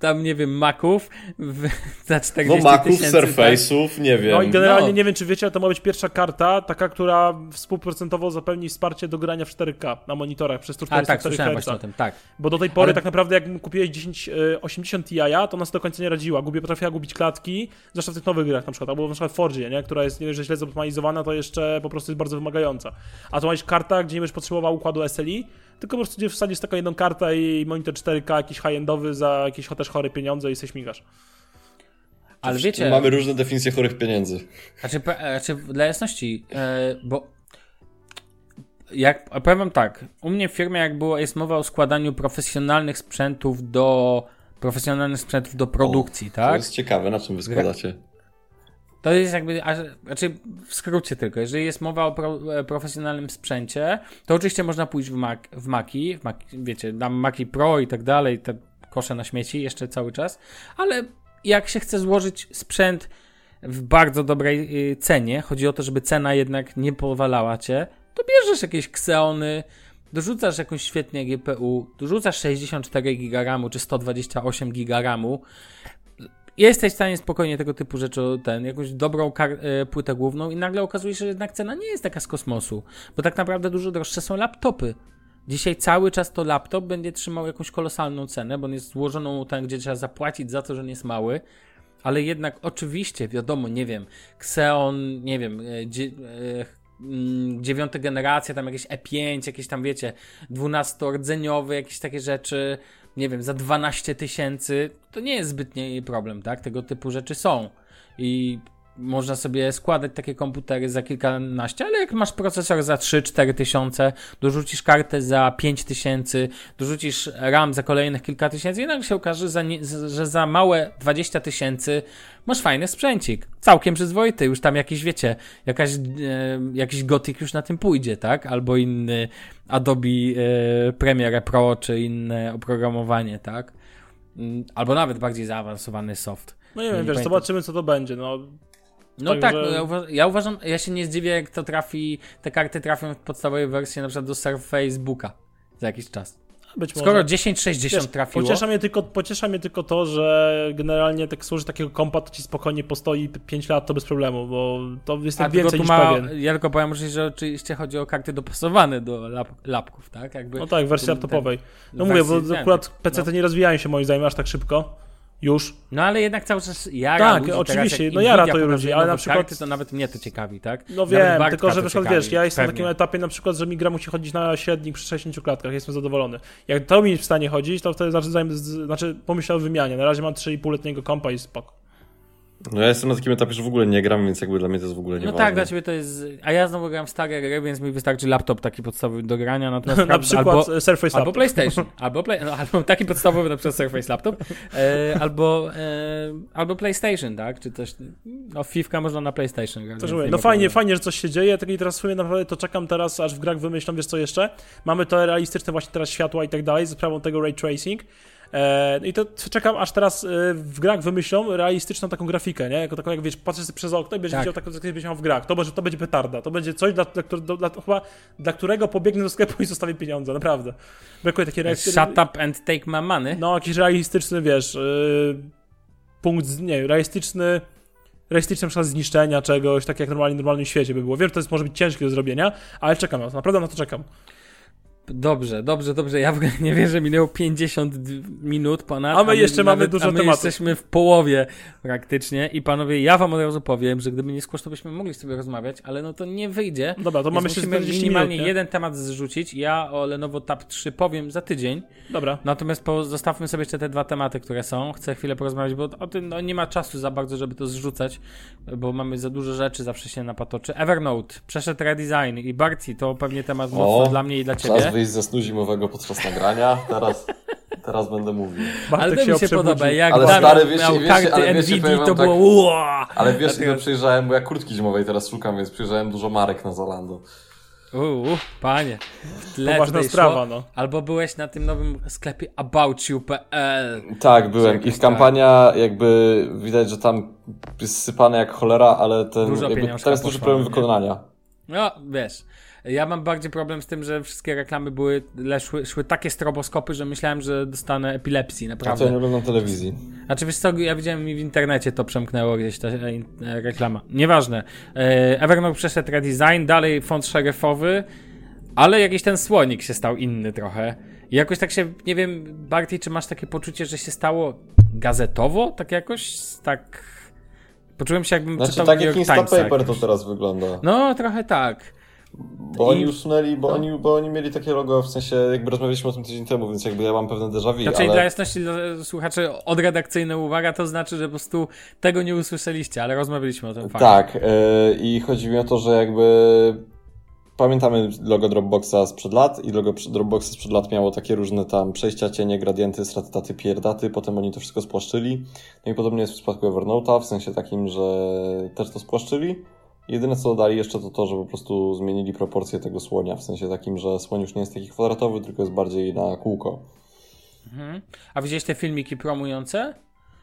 tam, nie wiem, Maców w, za 40 No Maców, tysięcy, tak? Surface'ów, nie wiem. No i generalnie No. nie wiem, czy wiecie, ale to ma być pierwsza karta, taka, która współprocentowo zapewni wsparcie do grania w 4K na monitorach przez A tak, 144 słyszałem Hz. właśnie o tym, tak. Bo do tej pory Ale- tak naprawdę jak kupiłeś 1080 Ti, to ona sobie do końca nie radziła. Gubię, potrafiła gubić klatki, zwłaszcza w tych nowych grach na przykład, albo na przykład w Fordzie, nie? która jest nie dość, że źle zoptymalizowana, to jeszcze po prostu jest bardzo wymagająca. A tu masz karta, gdzie nie będziesz potrzebował układu SLI, tylko po prostu gdzie wsadzisz taką jedną kartę i monitor 4K jakiś high-endowy za jakieś też chore pieniądze i se śmigasz. Ale wiecie, Mamy różne definicje chorych pieniędzy. znaczy, znaczy dla jasności, e, bo jak, powiem wam tak, u mnie w firmie jak było, jest mowa o składaniu profesjonalnych sprzętów do profesjonalnych sprzętów do produkcji, To tak? jest ciekawe, na czym wy składacie. To jest jakby, a, znaczy w skrócie tylko, jeżeli jest mowa o pro, e, profesjonalnym sprzęcie, to oczywiście można pójść w, Mac, w Maki, w wiecie, dam Maki Pro i tak dalej, te kosze na śmieci jeszcze cały czas, ale jak się chce złożyć sprzęt w bardzo dobrej y, cenie, chodzi o to, żeby cena jednak nie powalała cię, to bierzesz jakieś Xeony, dorzucasz jakąś świetnie GPU, dorzucasz 64 GB czy 128 GB jesteś w stanie spokojnie tego typu rzeczy, ten, jakąś dobrą e, płytę główną i nagle okazuje się, że jednak cena nie jest taka z kosmosu, bo tak naprawdę dużo droższe są laptopy. Dzisiaj cały czas to laptop będzie trzymał jakąś kolosalną cenę, bo on jest złożoną tam, gdzie trzeba zapłacić za to, że nie jest mały, ale jednak oczywiście, wiadomo, nie wiem, Xeon, nie wiem, e, dzie, e, mm, dziewiąta generacja, tam jakieś E5, jakieś tam, wiecie, dwunastordzeniowy, jakieś takie rzeczy, nie wiem, za 12 tysięcy, to nie jest zbytni problem, tak? Tego typu rzeczy są. I można sobie składać takie komputery za kilkanaście, ale jak masz procesor za 3-4 tysiące, dorzucisz kartę za 5 tysięcy, dorzucisz RAM za kolejnych kilka tysięcy, jednak się okaże, że za, małe 20 tysięcy masz fajny sprzęcik. Całkiem przyzwoity, już tam jakiś, wiecie, jakaś, e, jakiś Gothic już na tym pójdzie, tak? Albo inny Adobe e, Premiere Pro, czy inne oprogramowanie, tak? Mm, albo nawet bardziej zaawansowany soft. No nie wiem, nie wiesz, pamiętam. zobaczymy co to będzie. No, no tak, tak ja, uwa ja, uważam, ja się nie zdziwię, jak to trafi, te karty trafią w podstawowej wersji na przykład do Surface Booka za jakiś czas. Być Skoro może. 1060 trafiło. Pociesza mnie, tylko, pociesza mnie tylko to, że generalnie tak służy takiego kompa, to ci spokojnie postoi 5 lat to bez problemu, bo to jest tak więcej niż ma, pewien. Ja tylko powiem, że oczywiście chodzi o karty dopasowane do lap, lapków, tak? Jakby, no tak, w wersji laptopowej. No mówię, bo akurat PC no. nie rozwijają się moim zdaniem aż tak szybko. Już. No ale jednak cały czas jara Tak, ludzi. oczywiście, teraz, no jara to ludzi, ale na przykład... Karty, to nawet mnie to ciekawi, tak? No wiem, tylko że na przykład wiesz, ja jestem na takim etapie na przykład, że mi gra musi chodzić na średnik przy 60 klatkach, jestem zadowolony. Jak to mi w stanie chodzić, to wtedy znaczy, znaczy pomyślę o wymianie. Na razie mam 3,5-letniego kompa i spoko. No ja jestem na takim etapie, że w ogóle nie gram, więc jakby dla mnie to jest w ogóle nie No tak, dla ciebie to jest... A ja znowu gram w stare gry, więc mi wystarczy laptop taki podstawowy do grania. Natomiast na przykład albo, Surface Albo PlayStation. albo, play, no, albo taki podstawowy na przykład Surface Laptop. E, albo, e, albo PlayStation, tak? Czy coś... No FIFA można na PlayStation grać. No fajnie, fajnie, że coś się dzieje. Tak i teraz w sumie naprawdę to czekam teraz, aż w grach wymyślą, wiesz co jeszcze? Mamy to realistyczne właśnie teraz światła i tak dalej, z sprawą tego ray tracing. E, I to czekam, aż teraz e, w grach wymyślą realistyczną taką grafikę, nie? Jako taką, jak wiesz, patrzysz przez okno i będziesz tak. widział taką, jak miał w grach. To będzie, to będzie petarda. To będzie coś, dla, dla, dla, dla, chyba, dla którego pobiegnę do sklepu i zostawię pieniądze, naprawdę. Brakuje takiej realistycznej... Shut up and take my money. No, jakiś realistyczny, wiesz, yy, punkt, nie realistyczny realistyczne przykład zniszczenia czegoś, tak jak normalnie w normalnym świecie by było. Wiem, że to jest, może być ciężkie do zrobienia, ale czekam na to, naprawdę na to czekam. Dobrze, dobrze, dobrze. Ja w ogóle nie wierzę, minęło 50 minut ponad. A my jeszcze mamy nawet, dużo a my tematów. jesteśmy w połowie praktycznie i panowie, ja wam od razu powiem, że gdyby nie skłosz, to byśmy mogli sobie rozmawiać, ale no to nie wyjdzie. Dobra, to mamy jeszcze minimalnie minut, jeden temat zrzucić. Ja o Lenovo Tab 3 powiem za tydzień. Dobra. Natomiast po, zostawmy sobie jeszcze te dwa tematy, które są. Chcę chwilę porozmawiać, bo o tym no, nie ma czasu za bardzo, żeby to zrzucać, bo mamy za dużo rzeczy, zawsze się napatoczy. Evernote, przeszedł redesign i Barti, to pewnie temat mocno dla mnie i dla ciebie. Wyjść ze snu zimowego podczas nagrania. Teraz, teraz będę mówił. Bartek ale to mi się podoba. Jak ale stary, wiesz, miał wiesz, karty ale NVIDIA, to tak, było Ale wiesz, Dlatego... ile przejrzałem, bo ja kurtki zimowej teraz szukam, więc przejrzałem dużo marek na Zalando. Uuu, panie. Poważna sprawa, no. Albo byłeś na tym nowym sklepie aboutyou.pl. Tak, byłem. Ich kampania jakby widać, że tam jest sypane jak cholera, ale ten Dużo jakby, jest duży problem wykonania. No, wiesz. Ja mam bardziej problem z tym, że wszystkie reklamy były, szły, szły takie stroboskopy, że myślałem, że dostanę epilepsji, naprawdę. A co, nie oglądam telewizji. Znaczy, wiesz co, ja widziałem mi w internecie to przemknęło gdzieś ta e, e, reklama. Nieważne. E, Evernote przeszedł redesign, dalej font szeryfowy, ale jakiś ten słonik się stał inny trochę. I jakoś tak się, nie wiem, Barty, czy masz takie poczucie, że się stało gazetowo, tak jakoś, tak... Poczułem się jakbym znaczy, czytał tak jak Instapaper to teraz wygląda. No, trochę tak. Bo I... oni usunęli, bo, no. oni, bo oni mieli takie logo, w sensie jakby rozmawialiśmy o tym tydzień temu, więc jakby ja mam pewne déjà vu, Znaczy ale... dla jasności dla słuchaczy odredakcyjna uwaga, to znaczy, że po prostu tego nie usłyszeliście, ale rozmawialiśmy o tym fakcie. Tak, yy, i chodzi mi o to, że jakby pamiętamy logo Dropboxa sprzed lat i logo Dropboxa sprzed lat miało takie różne tam przejścia, cienie, gradienty, stratytaty, pierdaty, potem oni to wszystko spłaszczyli. No i podobnie jest w przypadku Evernote'a, w sensie takim, że też to spłaszczyli. Jedyne co dodali jeszcze to to, że po prostu zmienili proporcję tego słonia, w sensie takim, że słoń już nie jest taki kwadratowy, tylko jest bardziej na kółko. Mhm. A widziałeś te filmiki promujące?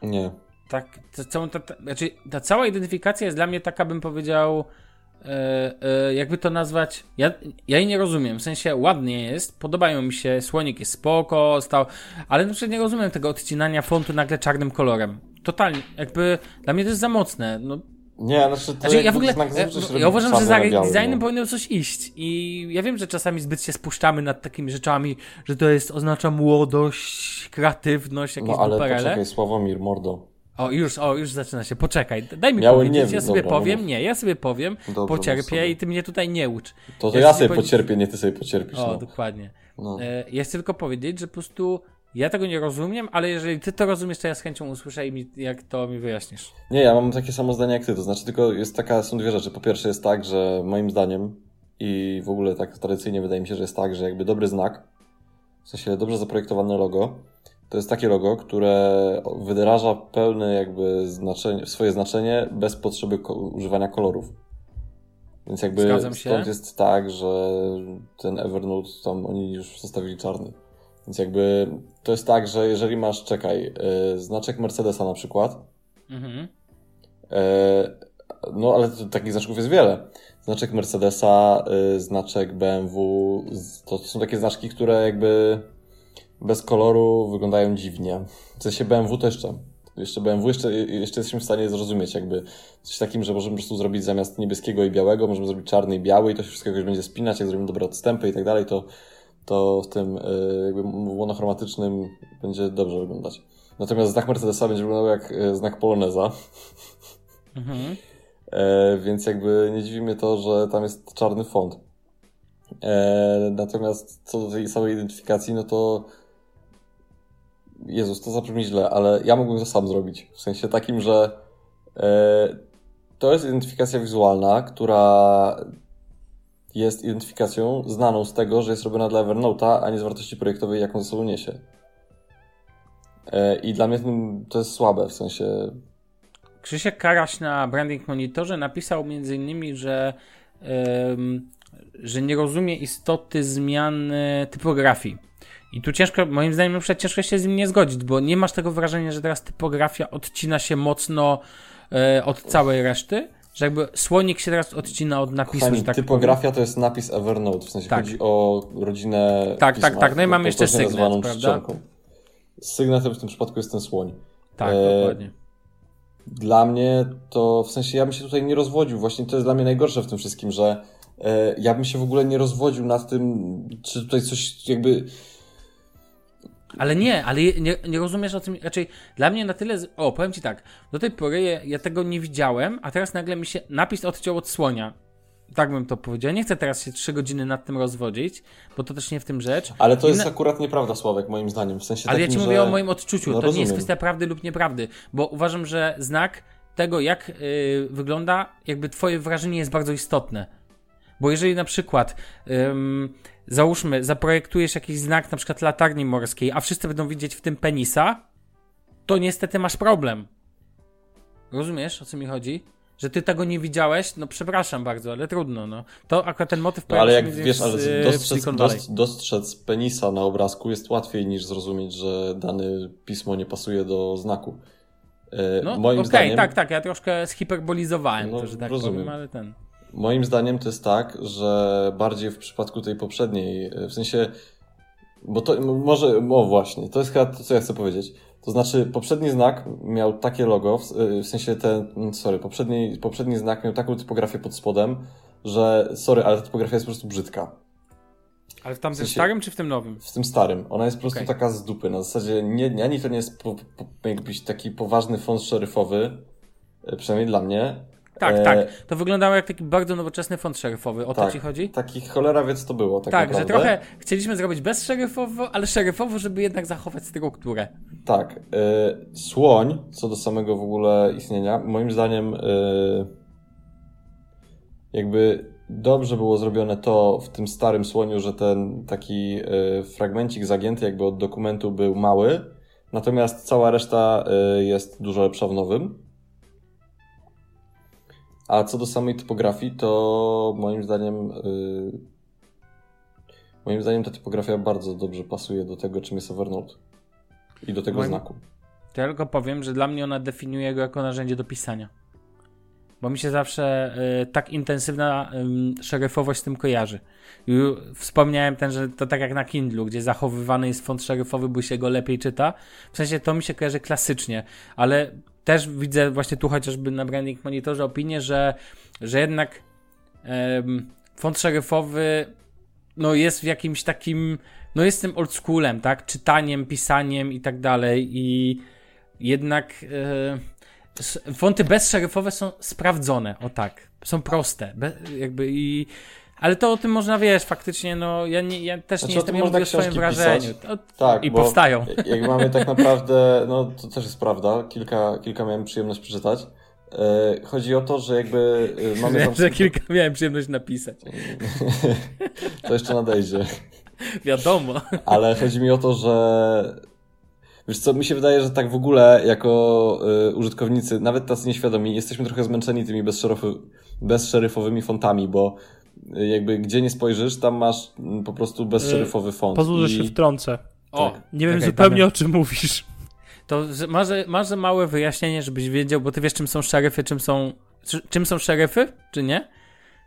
Nie. Tak, ta, ta, ta, znaczy, ta cała identyfikacja jest dla mnie taka, bym powiedział, e, e, jakby to nazwać, ja, ja jej nie rozumiem, w sensie ładnie jest, podobają mi się, słonik jest spoko, stał, ale na przykład nie rozumiem tego odcinania fontu nagle czarnym kolorem. Totalnie, jakby dla mnie to jest za mocne. No, Nie, znaczy to znaczy, ja w ogóle, ja, ja uważam, że za designem no. powinno coś iść i ja wiem, że czasami zbyt się spuszczamy nad takimi rzeczami, że to jest, oznacza młodość, kreatywność, jakieś No ale duperele. poczekaj, Sławomir, mordo. O, już, o, już zaczyna się. Poczekaj, daj mi Miałem powiedzieć, nie ja sobie dobra, powiem, mów. nie, ja sobie powiem, Dobra, pocierpię sobie. i ty mnie tutaj nie ucz. To, to Ja ja, sobie sobie powie- pocierpię, nie ty sobie pocierpisz. O, no. dokładnie. No. E, ja chcę tylko powiedzieć, że po prostu ja tego nie rozumiem, ale jeżeli ty to rozumiesz, to ja z chęcią usłyszę i mi, jak to mi wyjaśnisz. Nie, ja mam takie samo zdanie jak ty, to znaczy tylko jest taka, są dwie rzeczy. Po pierwsze jest tak, że moim zdaniem i w ogóle tak tradycyjnie wydaje mi się, że jest tak, że jakby dobry znak, w sensie dobrze zaprojektowane logo, to jest takie logo, które wyraża pełne jakby znaczenie, swoje znaczenie bez potrzeby ko- używania kolorów. Więc jakby Zgadzam się. stąd jest tak, że ten Evernote tam oni już zostawili czarny. Więc jakby to jest tak, że jeżeli masz, czekaj, yy, znaczek Mercedesa na przykład, Mhm. E, No, ale takich znaczków jest wiele. Znaczek Mercedesa, y, znaczek BMW, to są takie znaczki, które jakby bez koloru wyglądają dziwnie. W sensie BMW to jeszcze. Jeszcze BMW, jeszcze, jeszcze jesteśmy w stanie zrozumieć jakby coś takim, że możemy po prostu zrobić zamiast niebieskiego i białego, możemy zrobić czarny i biały i to się wszystko jakoś będzie spinać, jak zrobimy dobre odstępy i tak dalej, to, to w tym y, jakby monochromatycznym będzie dobrze wyglądać. Natomiast znak Mercedesa będzie wyglądał jak y, znak Poloneza. Mhm. E, więc jakby nie dziwi mnie to, że tam jest czarny font. E, natomiast co do tej samej identyfikacji, no to Jezus, to zabrzmi źle, ale ja mógłbym to sam zrobić. W sensie takim, że e, to jest identyfikacja wizualna, która jest identyfikacją znaną z tego, że jest robiona dla Evernote'a, a nie z wartości projektowej, jaką ze sobą niesie. E, I dla mnie to jest słabe, w sensie Krzysiek Karaś na Branding Monitorze napisał między innymi, że, em, że nie rozumie istoty zmiany typografii. I tu ciężko, moim zdaniem, ciężko się z nim nie zgodzić, bo nie masz tego wrażenia, że teraz typografia odcina się mocno e, od całej reszty, że jakby słonik się teraz odcina od napisu, Kochani, tak typografia to jest napis Evernote, w sensie Tak. chodzi o rodzinę Tak, pisma, tak, tak. No i mamy jeszcze sygnet, prawda? czcionką. Sygnetem w tym przypadku jest ten słoń. powiem. Tak, e, dokładnie. Dla mnie to, w sensie ja bym się tutaj nie rozwodził, właśnie to jest dla mnie najgorsze w tym wszystkim, że e, ja bym się w ogóle nie rozwodził nad tym, czy tutaj coś jakby... Ale nie, ale nie, nie rozumiesz o tym. Raczej dla mnie na tyle. z- O, powiem ci tak. Do tej pory ja, ja tego nie widziałem, a teraz nagle mi się napis odciął od słonia. Tak bym to powiedział. Nie chcę teraz się trzy godziny nad tym rozwodzić, bo to też nie w tym rzecz. Ale to jest akurat nieprawda, Sławek, moim zdaniem, w sensie Ale ja takim, ci mówię że... o moim odczuciu. No, to nie jest rozumiem. kwestia prawdy lub nieprawdy, bo uważam, że znak tego, jak y, wygląda, jakby twoje wrażenie jest bardzo istotne. Bo jeżeli na przykład, ym, załóżmy, zaprojektujesz jakiś znak, na przykład latarni morskiej, a wszyscy będą widzieć w tym penisa, to niestety masz problem. Rozumiesz, o co mi chodzi? Że ty tego nie widziałeś, no przepraszam bardzo, ale trudno, no. To akurat ten motyw No ale jak wiesz, w- ale w dostrzec, dostrzec penisa na obrazku jest łatwiej niż zrozumieć, że dane pismo nie pasuje do znaku. E, No, moim okej, zdaniem, tak, tak, ja troszkę zhiperbolizowałem No, to, że tak rozumiem. powiem, ale ten... Moim zdaniem to jest tak, że bardziej w przypadku tej poprzedniej, w sensie, bo to może, o właśnie, to jest chyba to, co ja chcę powiedzieć. To znaczy, poprzedni znak miał takie logo, w, w sensie ten, sorry, poprzedni, poprzedni znak miał taką typografię pod spodem, że, sorry, ale ta typografia jest po prostu brzydka. Ale w tamtym W sensie- starym czy w tym nowym? W tym starym. Ona jest po prostu Okej. taka z dupy. Na zasadzie nie, ani to nie jest po, po, jakiś taki poważny font szeryfowy, e, przynajmniej dla mnie. Tak, E, tak. To wyglądało jak taki bardzo nowoczesny font szeryfowy. O to tak, ci chodzi? Taki cholera wie co to było, tak, Tak, naprawdę. że trochę chcieliśmy zrobić bez szeryfowo, ale szeryfowo, żeby jednak zachować strukturę. Tak. Y, słoń, co do samego w ogóle istnienia, moim zdaniem y, jakby dobrze było zrobione to w tym starym słoniu, że ten taki y, fragmencik zagięty jakby od dokumentu był mały, natomiast cała reszta y, jest dużo lepsza w nowym. A co do samej typografii, to moim zdaniem y, moim zdaniem ta typografia bardzo dobrze pasuje do tego, czym jest Evernote. I do tego Moim- znaku. To ja tylko powiem, że dla mnie ona definiuje go jako narzędzie do pisania. bo mi się zawsze y, tak intensywna y, szeryfowość z tym kojarzy. I wspomniałem ten, że to tak jak na Kindlu, gdzie zachowywany jest font szeryfowy, bo się go lepiej czyta. W sensie to mi się kojarzy klasycznie, ale też widzę właśnie tu chociażby na Branding Monitorze opinię, że, że jednak font szeryfowy no jest w jakimś takim, no jest tym old schoolem, tak? Czytaniem, pisaniem i tak dalej i jednak e, fonty bezszeryfowe są sprawdzone, o tak. Są proste, be, jakby i ale to o tym można, wiesz, faktycznie, no ja, nie, ja też znaczy, nie jestem, mówię o swoim wrażeniu. To, tak, I powstają. Jak mamy tak naprawdę, no to też jest prawda, kilka, kilka miałem przyjemność przeczytać. E, chodzi o to, że jakby e, mamy Wiem, tam... że kilka miałem przyjemność napisać. to jeszcze nadejdzie. Wiadomo. Ale chodzi mi o to, że Wiesz co, mi się wydaje, że tak w ogóle jako y, użytkownicy, nawet tacy nieświadomi, jesteśmy trochę zmęczeni tymi bezszeryfowymi fontami, bo jakby gdzie nie spojrzysz, tam masz y, po prostu bezszeryfowy font. Pozwól, że i... się wtrącę. O, tak. nie wiem okay, zupełnie o czym mówisz. To masz, masz małe wyjaśnienie, żebyś wiedział, bo ty wiesz, czym są szeryfy, czym są. Czym są szeryfy, czy nie?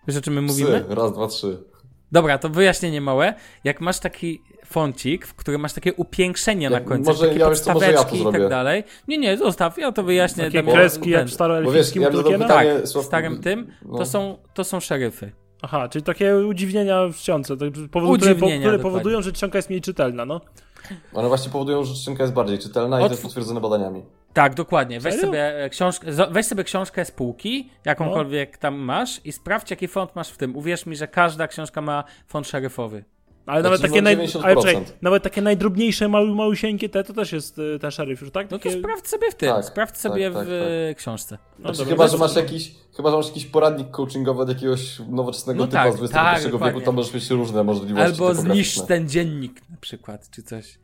Wiesz, o czym my Psy. mówimy? Raz, dwa, trzy. Dobra, to wyjaśnienie małe. Jak masz taki foncik, w którym masz takie upiększenie na końcu, może, takie ja może ja to i tak dalej. Nie, nie, zostaw, ja to wyjaśnię. Takie tak, kreski jak staroelfickim ja Tak, w starym tym, no. to, są, to są szeryfy. Aha, czyli takie udziwnienia w czcionce, tak, powodu, które, które powodują, że czcionka jest mniej czytelna, no. One właśnie powodują, że czcionka jest bardziej czytelna i to jest potwierdzone badaniami. Tak, dokładnie. Weź sobie, e, książkę, weź sobie książkę z półki, jakąkolwiek no. tam masz i sprawdź, jaki font masz w tym. Uwierz mi, że każda książka ma font szeryfowy. Ale nawet takie, naj... Ale czekaj, nawet takie najdrobniejsze, mały, małusieńkie te, to też jest y, ten szeryf już, tak? No to sprawdź sobie w tym, tak, sprawdź tak, sobie tak, w tak. książce. No znaczy, chyba, że masz jakiś, chyba, że masz jakiś poradnik coachingowy od jakiegoś nowoczesnego no typa tak, z XXI tak, wieku, to możesz mieć różne możliwości. Albo zniszcz ten dziennik na przykład, czy coś.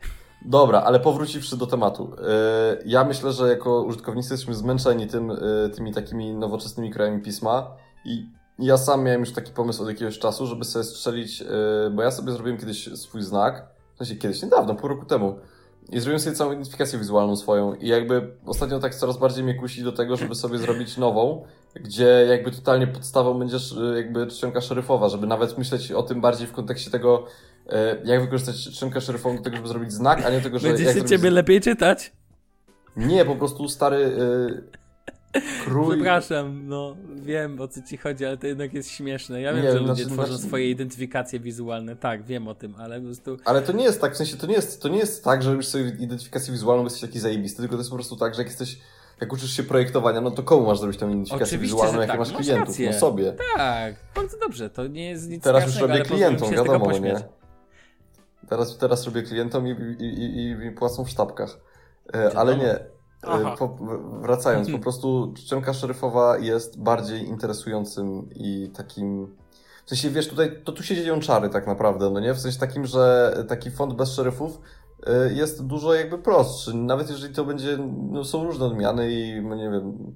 Dobra, ale powróciwszy do tematu. Y, ja myślę, że jako użytkownicy jesteśmy zmęczeni tym, y, tymi takimi nowoczesnymi krajami pisma i ja sam miałem już taki pomysł od jakiegoś czasu, żeby sobie strzelić, yy, bo ja sobie zrobiłem kiedyś swój znak, w sensie kiedyś, niedawno, pół roku temu. I zrobiłem sobie całą identyfikację wizualną swoją i jakby ostatnio tak coraz bardziej mnie kusi do tego, żeby sobie zrobić nową, gdzie jakby totalnie podstawą będziesz y, jakby czcionka szeryfowa, żeby nawet myśleć o tym bardziej w kontekście tego, y, jak wykorzystać czcionkę szeryfową do tego, żeby zrobić znak, a nie tego, że... Będzie się ciebie lepiej czytać? Nie, po prostu stary... Yy Krój... Przepraszam, no wiem o co ci chodzi, ale to jednak jest śmieszne. Ja wiem, nie, że ludzie znaczy, tworzą znaczy... swoje identyfikacje wizualne, tak, wiem o tym, ale po prostu... Ale to nie jest tak, w sensie to nie jest, to nie jest tak, że robisz sobie identyfikację wizualną, jesteś taki zajebisty, tylko to jest po prostu tak, że jak jesteś jak uczysz się projektowania, no to komu masz zrobić tą identyfikację Oczywiście, wizualną, jak tak. masz klientów? Rację. No sobie. Tak, bardzo dobrze, to nie jest nic Teraz już robię klientom, wiadomo, nie? Teraz, teraz robię klientom i, i, i, i płacą w sztabkach. E, ale nie, po, wracając, po mhm. prostu czcionka szeryfowa jest bardziej interesującym i takim. W sensie, wiesz, tutaj, to tu się dzieją czary tak naprawdę, no nie? W sensie takim, że taki font bez szeryfów e, jest dużo jakby prostszy. Nawet jeżeli to będzie, no są różne odmiany i, no nie wiem,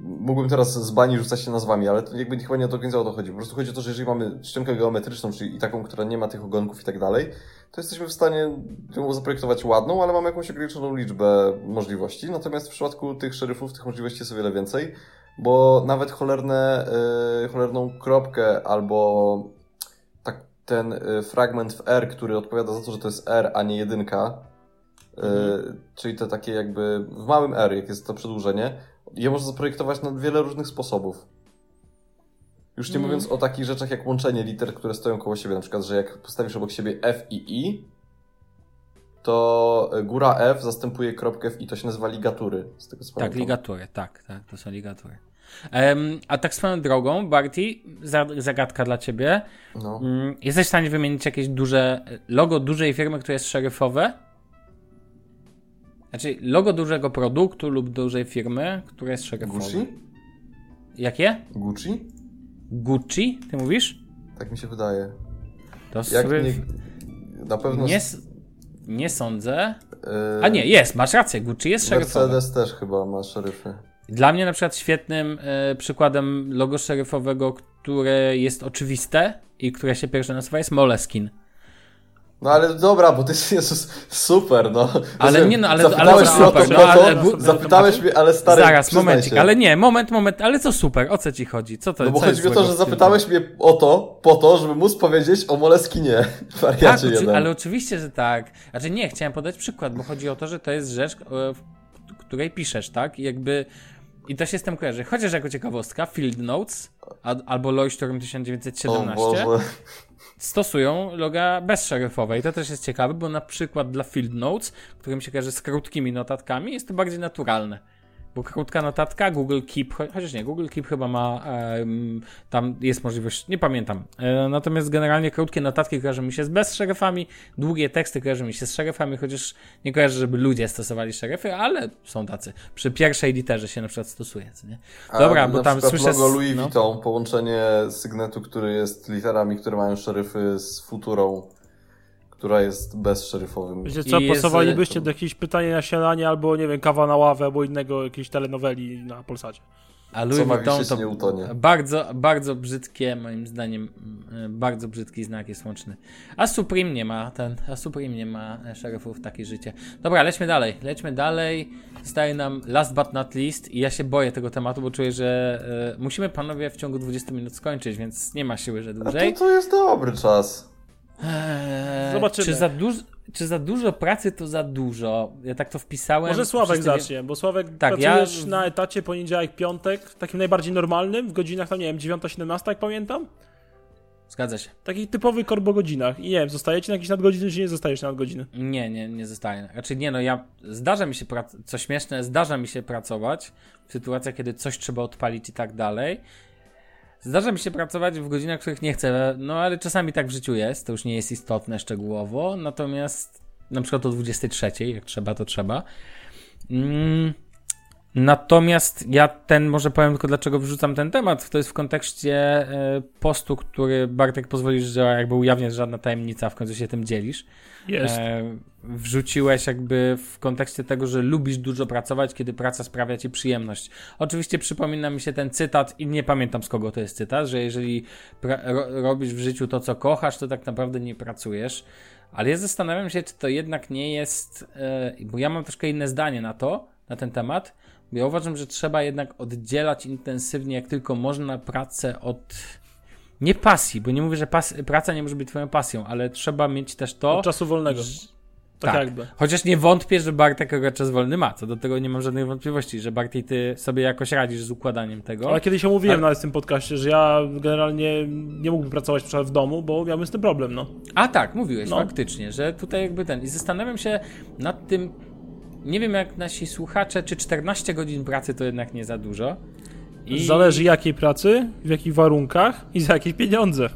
mógłbym teraz z bani rzucać się nazwami, ale to jakby chyba nie o to końca o to chodzi. Po prostu chodzi o to, że jeżeli mamy czcionkę geometryczną, czyli taką, która nie ma tych ogonków i tak dalej, to jesteśmy w stanie ją zaprojektować ładną, ale mamy jakąś ograniczoną liczbę możliwości. Natomiast w przypadku tych szeryfów tych możliwości jest o wiele więcej, bo nawet cholerne, yy, cholerną kropkę albo tak ten yy, fragment w R, który odpowiada za to, że to jest R, a nie jedynka, yy, mhm. czyli to takie jakby w małym R, jak jest to przedłużenie, je można zaprojektować na wiele różnych sposobów. Już nie mm. mówiąc o takich rzeczach jak łączenie liter, które stoją koło siebie. Na przykład, że jak postawisz obok siebie F i I, to góra F zastępuje kropkę w I. To się nazywa ligatury. Z tego co tak, pamiętam. ligatury, tak, tak, to są ligatury. Um, a tak swoją drogą, Barty, zagadka dla ciebie. No. Um, jesteś w stanie wymienić jakieś duże logo dużej firmy, które jest szeryfowe? Znaczy logo dużego produktu lub dużej firmy, które jest szeryfowe. Gucci? Jakie? Gucci? Gucci, ty mówisz? Tak mi się wydaje. To Jak sobie... nie... Na pewno... Nie, nie sądzę. Yy... A nie, jest, masz rację, Gucci jest szeryfowy. Mercedes też chyba ma szeryfy. Dla mnie na przykład świetnym y, przykładem logo szeryfowego, które jest oczywiste i które się pierwsze nazywa jest Moleskin. No ale dobra, bo ty Jezus, super, no. Ale Rozumiem, nie, no, ale- zapytałeś ale mnie o to, no, ale zapytałeś mnie, ale stary, Zaraz, momencik, się. ale nie, moment, moment, ale co super, o co ci chodzi? Co to No bo chodzi mi o to, że tym? zapytałeś mnie o to, po to, żeby móc powiedzieć o Moleskinie, Tak, wariacie oczy- jeden. ale oczywiście, że tak. Znaczy nie, chciałem podać przykład, bo chodzi o to, że to jest rzecz, e, w której piszesz, tak? I jakby... I to się z tym kojarzy. Chociaż jako ciekawostka, Field Notes albo Leuchtturm O 1917 Boże. Stosują loga bezszeryfowe. I to też jest ciekawe, bo na przykład dla Field Notes, którym się kojarzy z krótkimi notatkami, jest to bardziej naturalne. Bo krótka notatka, Google Keep, cho- chociaż nie, Google Keep chyba ma, em, tam jest możliwość, nie pamiętam. E, natomiast generalnie krótkie notatki kojarzą mi się z bez szeryfami, długie teksty kojarzą mi się z szeryfami, chociaż nie kojarzę, żeby ludzie stosowali szeryfy, ale są tacy. Przy pierwszej literze się na przykład stosuje, co nie? A Dobra, bo na tam słyszę... logo Louis no. Vuitton, połączenie sygnetu, który jest literami, które mają szeryfy z futurą, która jest bezszeryfowym. Wiecie co, I pasowalibyście e, do jakiegoś pytania na śniadanie albo, nie wiem, kawa na ławę, albo innego jakiejś telenoweli na Polsacie. A Louis Vuitton to nie utonie. bardzo, bardzo brzydkie, moim zdaniem, mm, bardzo brzydki znak jest łączny. A Supreme nie ma, ten, a Supreme nie ma e, szeryfów, takie życie. Dobra, lećmy dalej, lećmy dalej. Zostaje nam last but not least i ja się boję tego tematu, bo czuję, że e, musimy panowie w ciągu 20 minut skończyć, więc nie ma siły, że A dłużej. to, to jest dobry czas. Eee, Zobaczymy. Czy za, duż, czy za dużo pracy to za dużo? Ja tak to wpisałem. Może Sławek Wszyscy zacznie, bo Sławek Tak, pracujesz ja- na etacie poniedziałek, piątek, takim najbardziej normalnym, w godzinach tam, nie wiem, 9-17, jak pamiętam? Zgadza się. Takich typowych korbo godzinach. I nie wiem, zostajecie na jakieś nadgodziny, czy nie zostajesz na nadgodziny? Nie, nie, nie zostaje. Znaczy nie, no ja, zdarza mi się, co śmieszne, zdarza mi się pracować w sytuacjach, kiedy coś trzeba odpalić i tak dalej. Zdarza mi się pracować w godzinach, w których nie chcę, no ale czasami tak w życiu jest, to już nie jest istotne szczegółowo, natomiast na przykład o 23, jak trzeba, to trzeba. Mm, Natomiast ja ten, może powiem tylko dlaczego wrzucam ten temat, to jest w kontekście e, postu, który Bartek pozwolisz, że jakby ujawniać żadna tajemnica, w końcu się tym dzielisz. Jest. E, wrzuciłeś jakby w kontekście tego, że lubisz dużo pracować, kiedy praca sprawia ci przyjemność. Oczywiście przypomina mi się ten cytat i nie pamiętam z kogo to jest cytat, że jeżeli ro- robisz w życiu to, co kochasz, to tak naprawdę nie pracujesz. Ale ja zastanawiam się, czy to jednak nie jest, e, bo ja mam troszkę inne zdanie na to, na ten temat, ja uważam, że trzeba jednak oddzielać intensywnie, jak tylko można, pracę od nie pasji, bo nie mówię, że pas- praca nie może być twoją pasją, ale trzeba mieć też to, Od czasu wolnego. Tak, tak. jakby. Chociaż nie wątpię, że Bartek akurat czas wolny ma. Co do tego nie mam żadnych wątpliwości, że Bartek ty sobie jakoś radzisz z układaniem tego. Ale kiedyś omówiłem Ale- nawet w tym podcaście, że ja generalnie nie mógłbym pracować na w domu, bo miałbym z tym problem, no. A tak, mówiłeś No. faktycznie, że tutaj jakby ten. I zastanawiam się nad tym. Nie wiem jak nasi słuchacze, czy 14 godzin pracy to jednak nie za dużo. I... Zależy jakiej pracy, w jakich warunkach i za jakie pieniądze.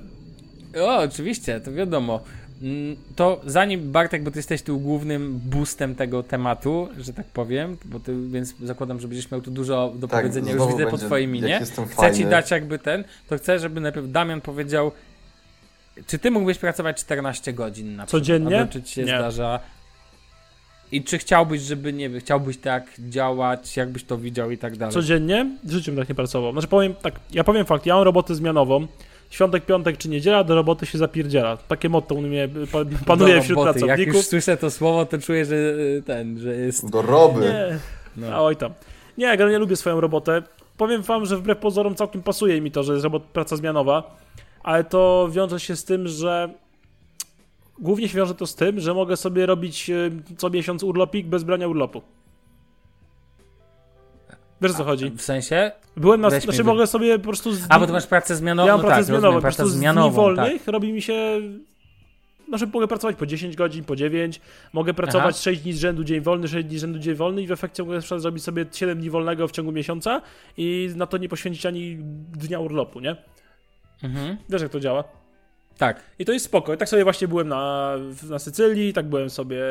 O, oczywiście, to wiadomo. Mm, To zanim Bartek, bo ty jesteś tu głównym boostem tego tematu, że tak powiem, bo ty, więc zakładam, że będziesz miał tu dużo do Tak, powiedzenia, już widzę po będzie, twojej jak minie. jestem Chcę fajny. ci dać jakby ten, to chcę, żeby najpierw Damian powiedział, czy ty mógłbyś pracować 14 godzin na przykład? Codziennie? Albo czy ci się Nie. zdarza? I czy chciałbyś, żeby, nie wiem, chciałbyś tak działać, jakbyś to widział i tak dalej? Codziennie w życiu bym tak nie pracował. Znaczy powiem tak, ja powiem fakt, ja mam robotę zmianową. Świątek, piątek czy niedziela, do roboty się zapierdziela. Takie motto u mnie pa- panuje Do wśród roboty. Jak pracowników. już słyszę to słowo, to czuję, że y, ten, że jest... Do roby. Nie, No. a oj tam. Nie, ja generalnie lubię swoją robotę. Powiem wam, że wbrew pozorom całkiem pasuje mi to, że jest robot, praca zmianowa, ale to wiąże się z tym, że głównie się wiąże to z tym, że mogę sobie robić e, co miesiąc urlopik bez brania urlopu. Wiesz o co chodzi? W sensie? Byłem na... weź Znaczy mogę sobie po prostu... Z A, bo ty masz pracę zmianową, ja mam no pracę tak, zmianową, rozumiem, po prostu pracę z dni zmianową, wolnych tak. robi mi się... Znaczy mogę pracować po 10 godzin, po 9, mogę pracować Aha. 6 dni z rzędu dzień wolny, 6 dni z rzędu dzień wolny i w efekcie mogę zrobić sobie 7 dni wolnego w ciągu miesiąca i na to nie poświęcić ani dnia urlopu, nie? Mhm. Wiesz jak to działa? Tak. I to jest spoko. Tak sobie właśnie byłem na, na Sycylii, tak byłem sobie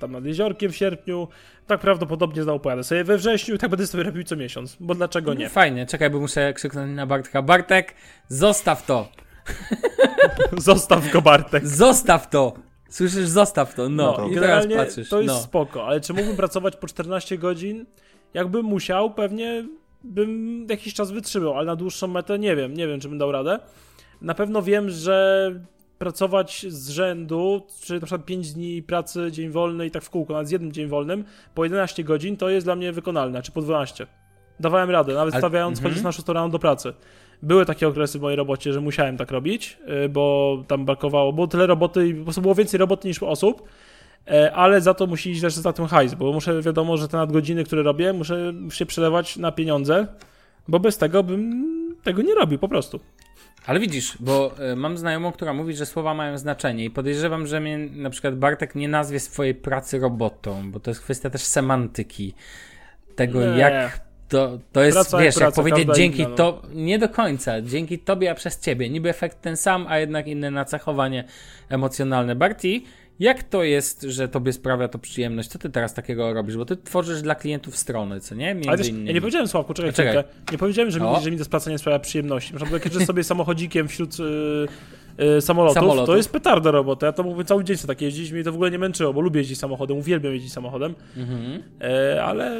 tam nad jeziorkiem w sierpniu, tak prawdopodobnie znowu pojadę sobie we wrześniu i tak będę sobie robił co miesiąc, bo dlaczego nie? Fajnie, czekaj, bo muszę krzyknąć na Bartka. Bartek, zostaw to! Zostaw go Bartek. Zostaw to! Słyszysz, zostaw to, no. No, I teraz patrzysz, to jest no. spoko, ale czy mógłbym pracować po 14 godzin? Jakbym musiał, pewnie bym jakiś czas wytrzymał, ale na dłuższą metę nie wiem, nie wiem, czy bym dał radę. Na pewno wiem, że pracować z rzędu, czy na przykład 5 dni pracy, dzień wolny i tak w kółko, nawet z jednym dzień wolnym, po 11 godzin, to jest dla mnie wykonalne, czy po 12. Dawałem radę, nawet Ale- stawiając mhm. chodzić na 6 rano do pracy. Były takie okresy w mojej robocie, że musiałem tak robić, y, bo tam brakowało, było tyle roboty i po prostu było więcej roboty niż osób, e, ale za to musi iść też za tym hajs, bo muszę, wiadomo, że te nadgodziny, które robię, muszę się przelewać na pieniądze, bo bez tego bym tego nie robił po prostu. Ale widzisz, bo y, mam znajomą, która mówi, że słowa mają znaczenie i podejrzewam, że mnie na przykład Bartek nie nazwie swojej pracy robotą, bo to jest kwestia też semantyki. Tego, Nie. jak to, to jest, Praca jak wiesz, jak praca, powiedzieć każda dzięki inna, no. to, nie do końca, dzięki tobie, a przez ciebie. Niby efekt ten sam, a jednak inne nacechowanie emocjonalne. Barty, jak to jest, że tobie sprawia to przyjemność? Co ty teraz takiego robisz? Bo ty tworzysz dla klientów strony, co nie? Między Ale też, innymi. ja nie powiedziałem Sławku, czekaj, Czekaj. chwilkę. Nie powiedziałem, że mi, O. że mi ta praca nie sprawia przyjemności. Na przykład jak sobie samochodzikiem wśród y, y, samolotów, Samolotów. to jest petarda robota. Ja to mógłbym cały dzień sobie tak jeździć, mnie to w ogóle nie męczyło, bo lubię jeździć samochodem, uwielbiam jeździć samochodem, Mhm. e, ale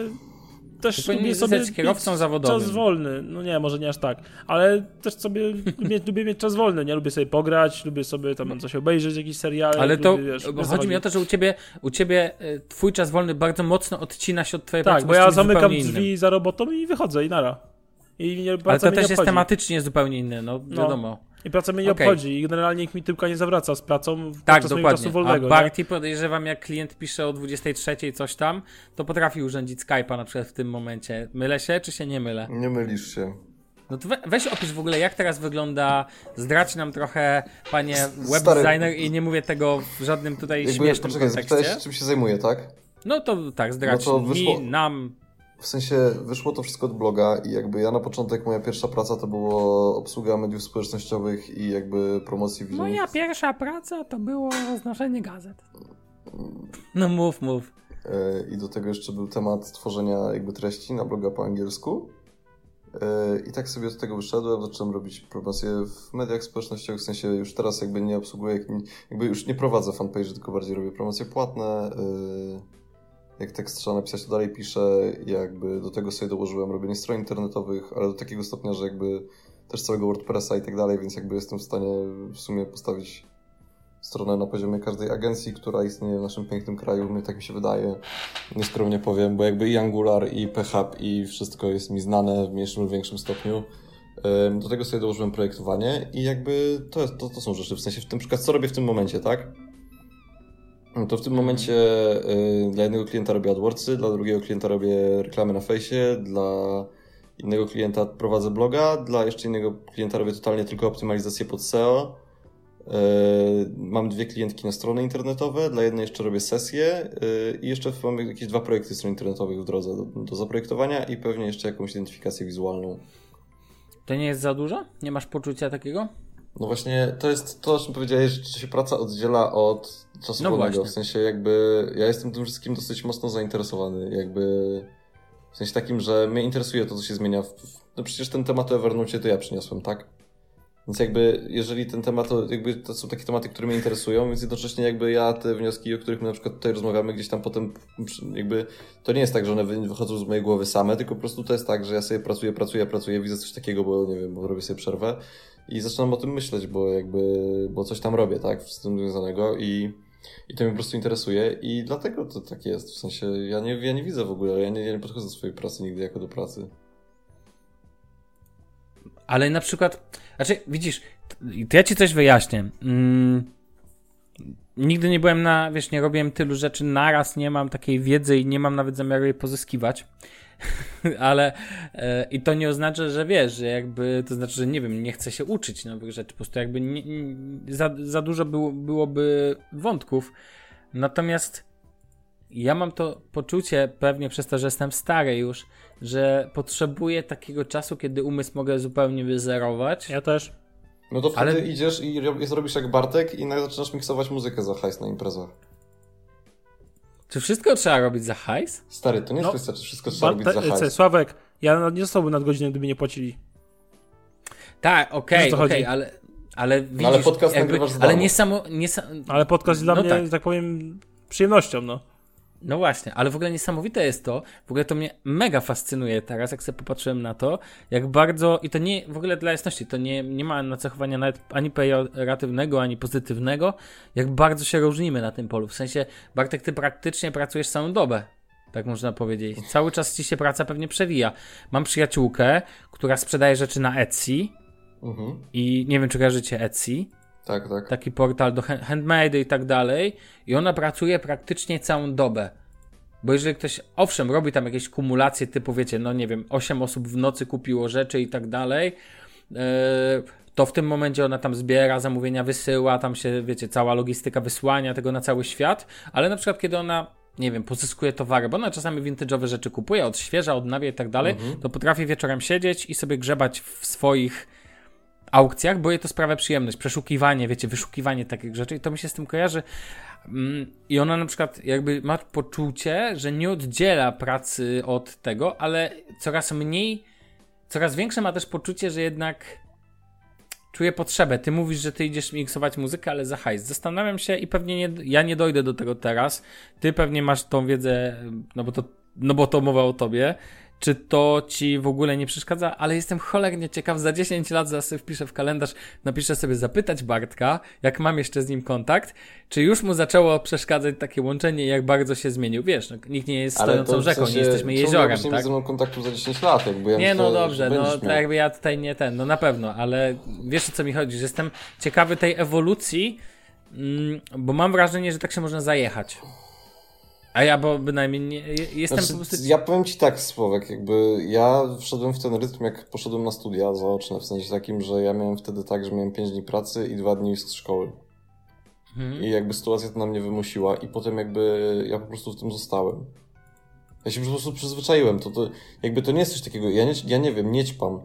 też lubię sobie kierowcą zawodowym. czas wolny. No nie, może nie aż tak, ale też sobie lubię, lubię mieć czas wolny, nie? Lubię sobie pograć, lubię sobie tam coś obejrzeć, jakieś seriale. Ale to, lubię, wiesz, bo chodzi mi o to, że u ciebie, u ciebie y, twój czas wolny bardzo mocno odcina się od twojej pracy. Tak, bo ja zamykam drzwi innym. za robotą i wychodzę i nara. I nie, Ale to też jest tematycznie zupełnie inne, no, No. wiadomo. I praca mnie nie Okej. obchodzi i generalnie nikt mi tyłka nie zawraca z pracą Tak, mojego czasu dokładnie. wolnego. A nie? Barty podejrzewam, jak klient pisze o 23 coś tam, to potrafi urządzić Skype'a na przykład w tym momencie. Mylę się, czy się nie mylę? Nie mylisz się. No to we, weź opisz w ogóle, jak teraz wygląda, zdradź nam trochę, panie web Stary- designer i nie mówię tego w żadnym tutaj Jakby, śmiesznym poczekaj, kontekście. czym się zajmuję, tak? No to tak, zdradź No to wyszło- mi, nam. W sensie wyszło to wszystko od bloga i jakby ja na początek, moja pierwsza praca to było obsługa mediów społecznościowych i jakby promocji w nich. Moja pierwsza praca to było roznoszenie gazet. No mów, mów. E, I do tego jeszcze był temat tworzenia jakby treści na bloga po angielsku. E, I tak sobie od tego wyszedłem, zacząłem robić promocje w mediach społecznościowych, w sensie już teraz jakby nie obsługuję, jakby już nie prowadzę fanpage, tylko bardziej robię promocje płatne. Jak tekst trzeba napisać, to dalej piszę. Jakby do tego sobie dołożyłem robienie stron internetowych, ale do takiego stopnia, że jakby też całego WordPressa i tak dalej, więc jakby jestem w stanie w sumie postawić stronę na poziomie każdej agencji, która istnieje w naszym pięknym kraju, mnie tak mi się wydaje. Nieskromnie powiem, bo jakby i Angular, i PHP, i wszystko jest mi znane w mniejszym lub większym stopniu. Do tego sobie dołożyłem projektowanie i jakby to, jest, to, to są rzeczy, w sensie w tym przykład co robię w tym momencie, tak? No To w tym momencie y, dla jednego klienta robię AdWordsy, dla drugiego klienta robię reklamy na fejsie, dla innego klienta prowadzę bloga, dla jeszcze innego klienta robię totalnie tylko optymalizację pod SEO. Yy, Mam dwie klientki na strony internetowe, dla jednej jeszcze robię sesje yy, i jeszcze mam jakieś dwa projekty stron internetowych w drodze do, do zaprojektowania i pewnie jeszcze jakąś identyfikację wizualną. To nie jest za dużo? Nie masz poczucia takiego? No właśnie, to jest to, o czym powiedziałeś, że się praca oddziela od czasu No wolnego. W sensie jakby ja jestem tym wszystkim dosyć mocno zainteresowany, jakby w sensie takim, że mnie interesuje to, co się zmienia. W, no przecież ten temat o Evernote to ja przyniosłem, tak? Więc jakby, jeżeli ten temat, to jakby to są takie tematy, które mnie interesują, więc jednocześnie jakby ja te wnioski, o których my na przykład tutaj rozmawiamy, gdzieś tam potem jakby, to nie jest tak, że one wy- wychodzą z mojej głowy same, tylko po prostu to jest tak, że ja sobie pracuję, pracuję, pracuję, widzę coś takiego, bo nie wiem, bo robię sobie przerwę i zaczynam o tym myśleć, bo jakby, bo coś tam robię, tak, z tym związanego i, i to mnie po prostu interesuje i dlatego to tak jest, w sensie ja nie, ja nie widzę w ogóle, ja nie, ja nie podchodzę do swojej pracy nigdy jako do pracy. Ale na przykład, znaczy, widzisz, to ja ci coś wyjaśnię. Mm, nigdy nie byłem na, wiesz, nie robiłem tylu rzeczy naraz, nie mam takiej wiedzy i nie mam nawet zamiaru jej pozyskiwać. Ale e, i to nie oznacza, że wiesz, że jakby, to znaczy, że nie wiem, nie chcę się uczyć nowych rzeczy, po prostu jakby nie, nie, za, za dużo było, byłoby wątków. Natomiast ja mam to poczucie, pewnie przez to, że jestem stary już, że potrzebuję takiego czasu, kiedy umysł mogę zupełnie wyzerować. Ja też. No to wtedy Ale- idziesz i rob- zrobisz jak Bartek i nagle zaczynasz miksować muzykę za hajs na imprezach. Czy wszystko trzeba robić za hajs? Stary, to nie jest No, kwestia, czy wszystko trzeba robić za hajs. Sławek, ja nie zostałbym nadgodziny, gdyby nie płacili. Tak, okej, Wiesz, o co okej, chodzi? ale, ale widzisz, ale podcast jakby, nagrywasz z ale domu. nie samo, nie sa... Ale podcast jest dla No mnie, tak. tak powiem, przyjemnością, no. No właśnie, ale w ogóle niesamowite jest to, w ogóle to mnie mega fascynuje teraz, jak sobie popatrzyłem na to, jak bardzo, i to nie, w ogóle dla jasności, to nie, nie ma nacechowania nawet ani pejoratywnego, ani pozytywnego, jak bardzo się różnimy na tym polu. W sensie, Bartek, ty praktycznie pracujesz całą dobę, tak można powiedzieć. Cały czas ci się praca pewnie przewija. Mam przyjaciółkę, która sprzedaje rzeczy na Etsy Mhm. i nie wiem, czy kojarzycie Etsy Tak, tak. taki portal do hand- handmade i tak dalej i ona pracuje praktycznie całą dobę. Bo jeżeli ktoś, owszem, robi tam jakieś kumulacje typu, wiecie, no nie wiem, 8 osób w nocy kupiło rzeczy i tak dalej, yy, to w tym momencie ona tam zbiera, zamówienia wysyła, tam się, wiecie, cała logistyka wysłania tego na cały świat, ale na przykład kiedy ona, nie wiem, pozyskuje towary, bo ona czasami vintage'owe rzeczy kupuje, odświeża, odnawia i tak dalej, to potrafi wieczorem siedzieć i sobie grzebać w swoich aukcjach, bo jej to sprawia przyjemność. Przeszukiwanie, wiecie, wyszukiwanie takich rzeczy i to mi się z tym kojarzy. Mm, I ona na przykład jakby ma poczucie, że nie oddziela pracy od tego, ale coraz mniej, coraz większe ma też poczucie, że jednak czuje potrzebę. Ty mówisz, że ty idziesz miksować muzykę, ale za hajs. Zastanawiam się i pewnie nie, ja nie dojdę do tego teraz. Ty pewnie masz tą wiedzę, no bo to, no bo to mowa o tobie. Czy to ci w ogóle nie przeszkadza? Ale jestem cholernie ciekaw. Za 10 lat zaraz wpiszę w kalendarz, napiszę sobie zapytać Bartka, jak mam jeszcze z nim kontakt, czy już mu zaczęło przeszkadzać takie łączenie i jak bardzo się zmienił. Wiesz, no, nikt nie jest stojącą to w rzeką, sensie, nie jesteśmy jeziorem, nie tak? mieć ze mną kontaktu za 10 lat, jakby ja Nie, myślę, no dobrze, no miał. jakby ja tutaj nie ten, no na pewno, ale wiesz o co mi chodzi, że jestem ciekawy tej ewolucji, mm, bo mam wrażenie, że tak się można zajechać. A ja bo bynajmniej nie, jestem Znaczy, po prostu... Ja powiem ci tak, Słowek, jakby ja wszedłem w ten rytm, jak poszedłem na studia zaoczne, w sensie takim, że ja miałem wtedy tak, że miałem 5 dni pracy i 2 dni z szkoły. Mhm. I jakby sytuacja to na mnie wymusiła i potem jakby ja po prostu w tym zostałem. Ja się po prostu przyzwyczaiłem, to, to jakby to nie jest coś takiego, ja nie, ja nie wiem, nie ćpam.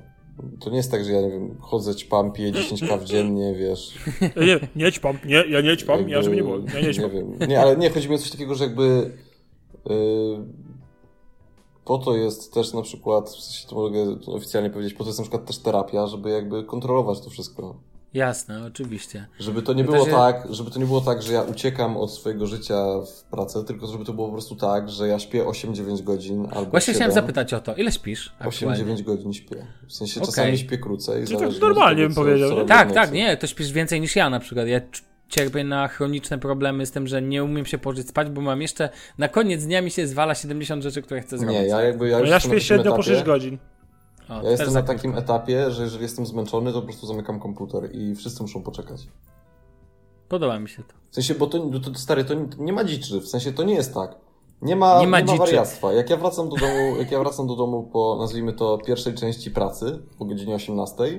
To nie jest tak, że ja nie wiem, chodzę, ćpam, piję 10 kaw dziennie, wiesz. Nie, nie ćpam, nie, ja nie ćpam, Jakby, ja żeby nie było, ja nie nie ćpam. wiem. Nie, ale nie, chodzi mi o coś takiego, że jakby yy, po to jest też na przykład, w sensie to mogę oficjalnie powiedzieć, po to jest na przykład też terapia, żeby jakby kontrolować to wszystko. Jasne, oczywiście. Żeby to nie To było jest- tak, żeby to nie było tak, że ja uciekam od swojego życia w pracę, tylko żeby to było po prostu tak, że ja śpię 8-9 godzin albo Właśnie 7, chciałem zapytać o to, ile śpisz aktualnie? 8-9 godzin śpię. W sensie czasami śpię krócej. To tak zależy normalnie bym powiedział, Tak, tak, nie, to śpisz więcej niż ja na przykład. Ja cierpię na chroniczne problemy z tym, że nie umiem się położyć spać, bo mam jeszcze, na koniec dnia mi się zwala 70 rzeczy, które chcę zrobić. Nie, ja jakby ja No już ja śpię średnio po etapie- 6 godzin. Ja jestem na takim etapie, że jeżeli jestem zmęczony, to po prostu zamykam komputer i wszyscy muszą poczekać. Podoba mi się to. W sensie, bo to, to, to stary, to nie, nie ma dziczy, w sensie to nie jest tak. Nie ma, Nie ma nie ma wariactwa. Jak ja wracam do domu, jak ja wracam do domu po, nazwijmy to, pierwszej części pracy, po godzinie 18, to ja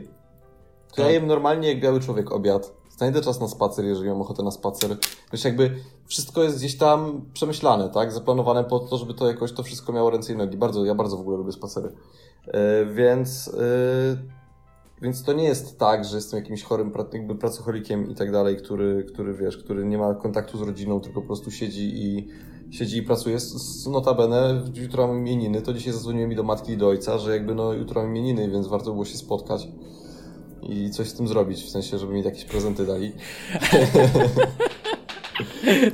Tak. jem normalnie jak biały człowiek obiad. Znajdę czas na spacer, jeżeli mam ochotę na spacer. Wiesz, jakby wszystko jest gdzieś tam przemyślane, tak? Zaplanowane po to, żeby to jakoś to wszystko miało ręce i nogi. Bardzo, ja bardzo w ogóle lubię spacery. Yy, więc, yy, więc to nie jest tak, że jestem jakimś chorym jakby pracocholikiem i tak dalej, który, który wiesz, który nie ma kontaktu z rodziną, tylko po prostu siedzi i siedzi i pracuje. Notabene, jutro mam imieniny, to dzisiaj zadzwoniłem mi do matki i do ojca, że jakby no jutro mam imieniny, więc warto było się spotkać i coś z tym zrobić, w sensie, żeby mi jakieś prezenty dali.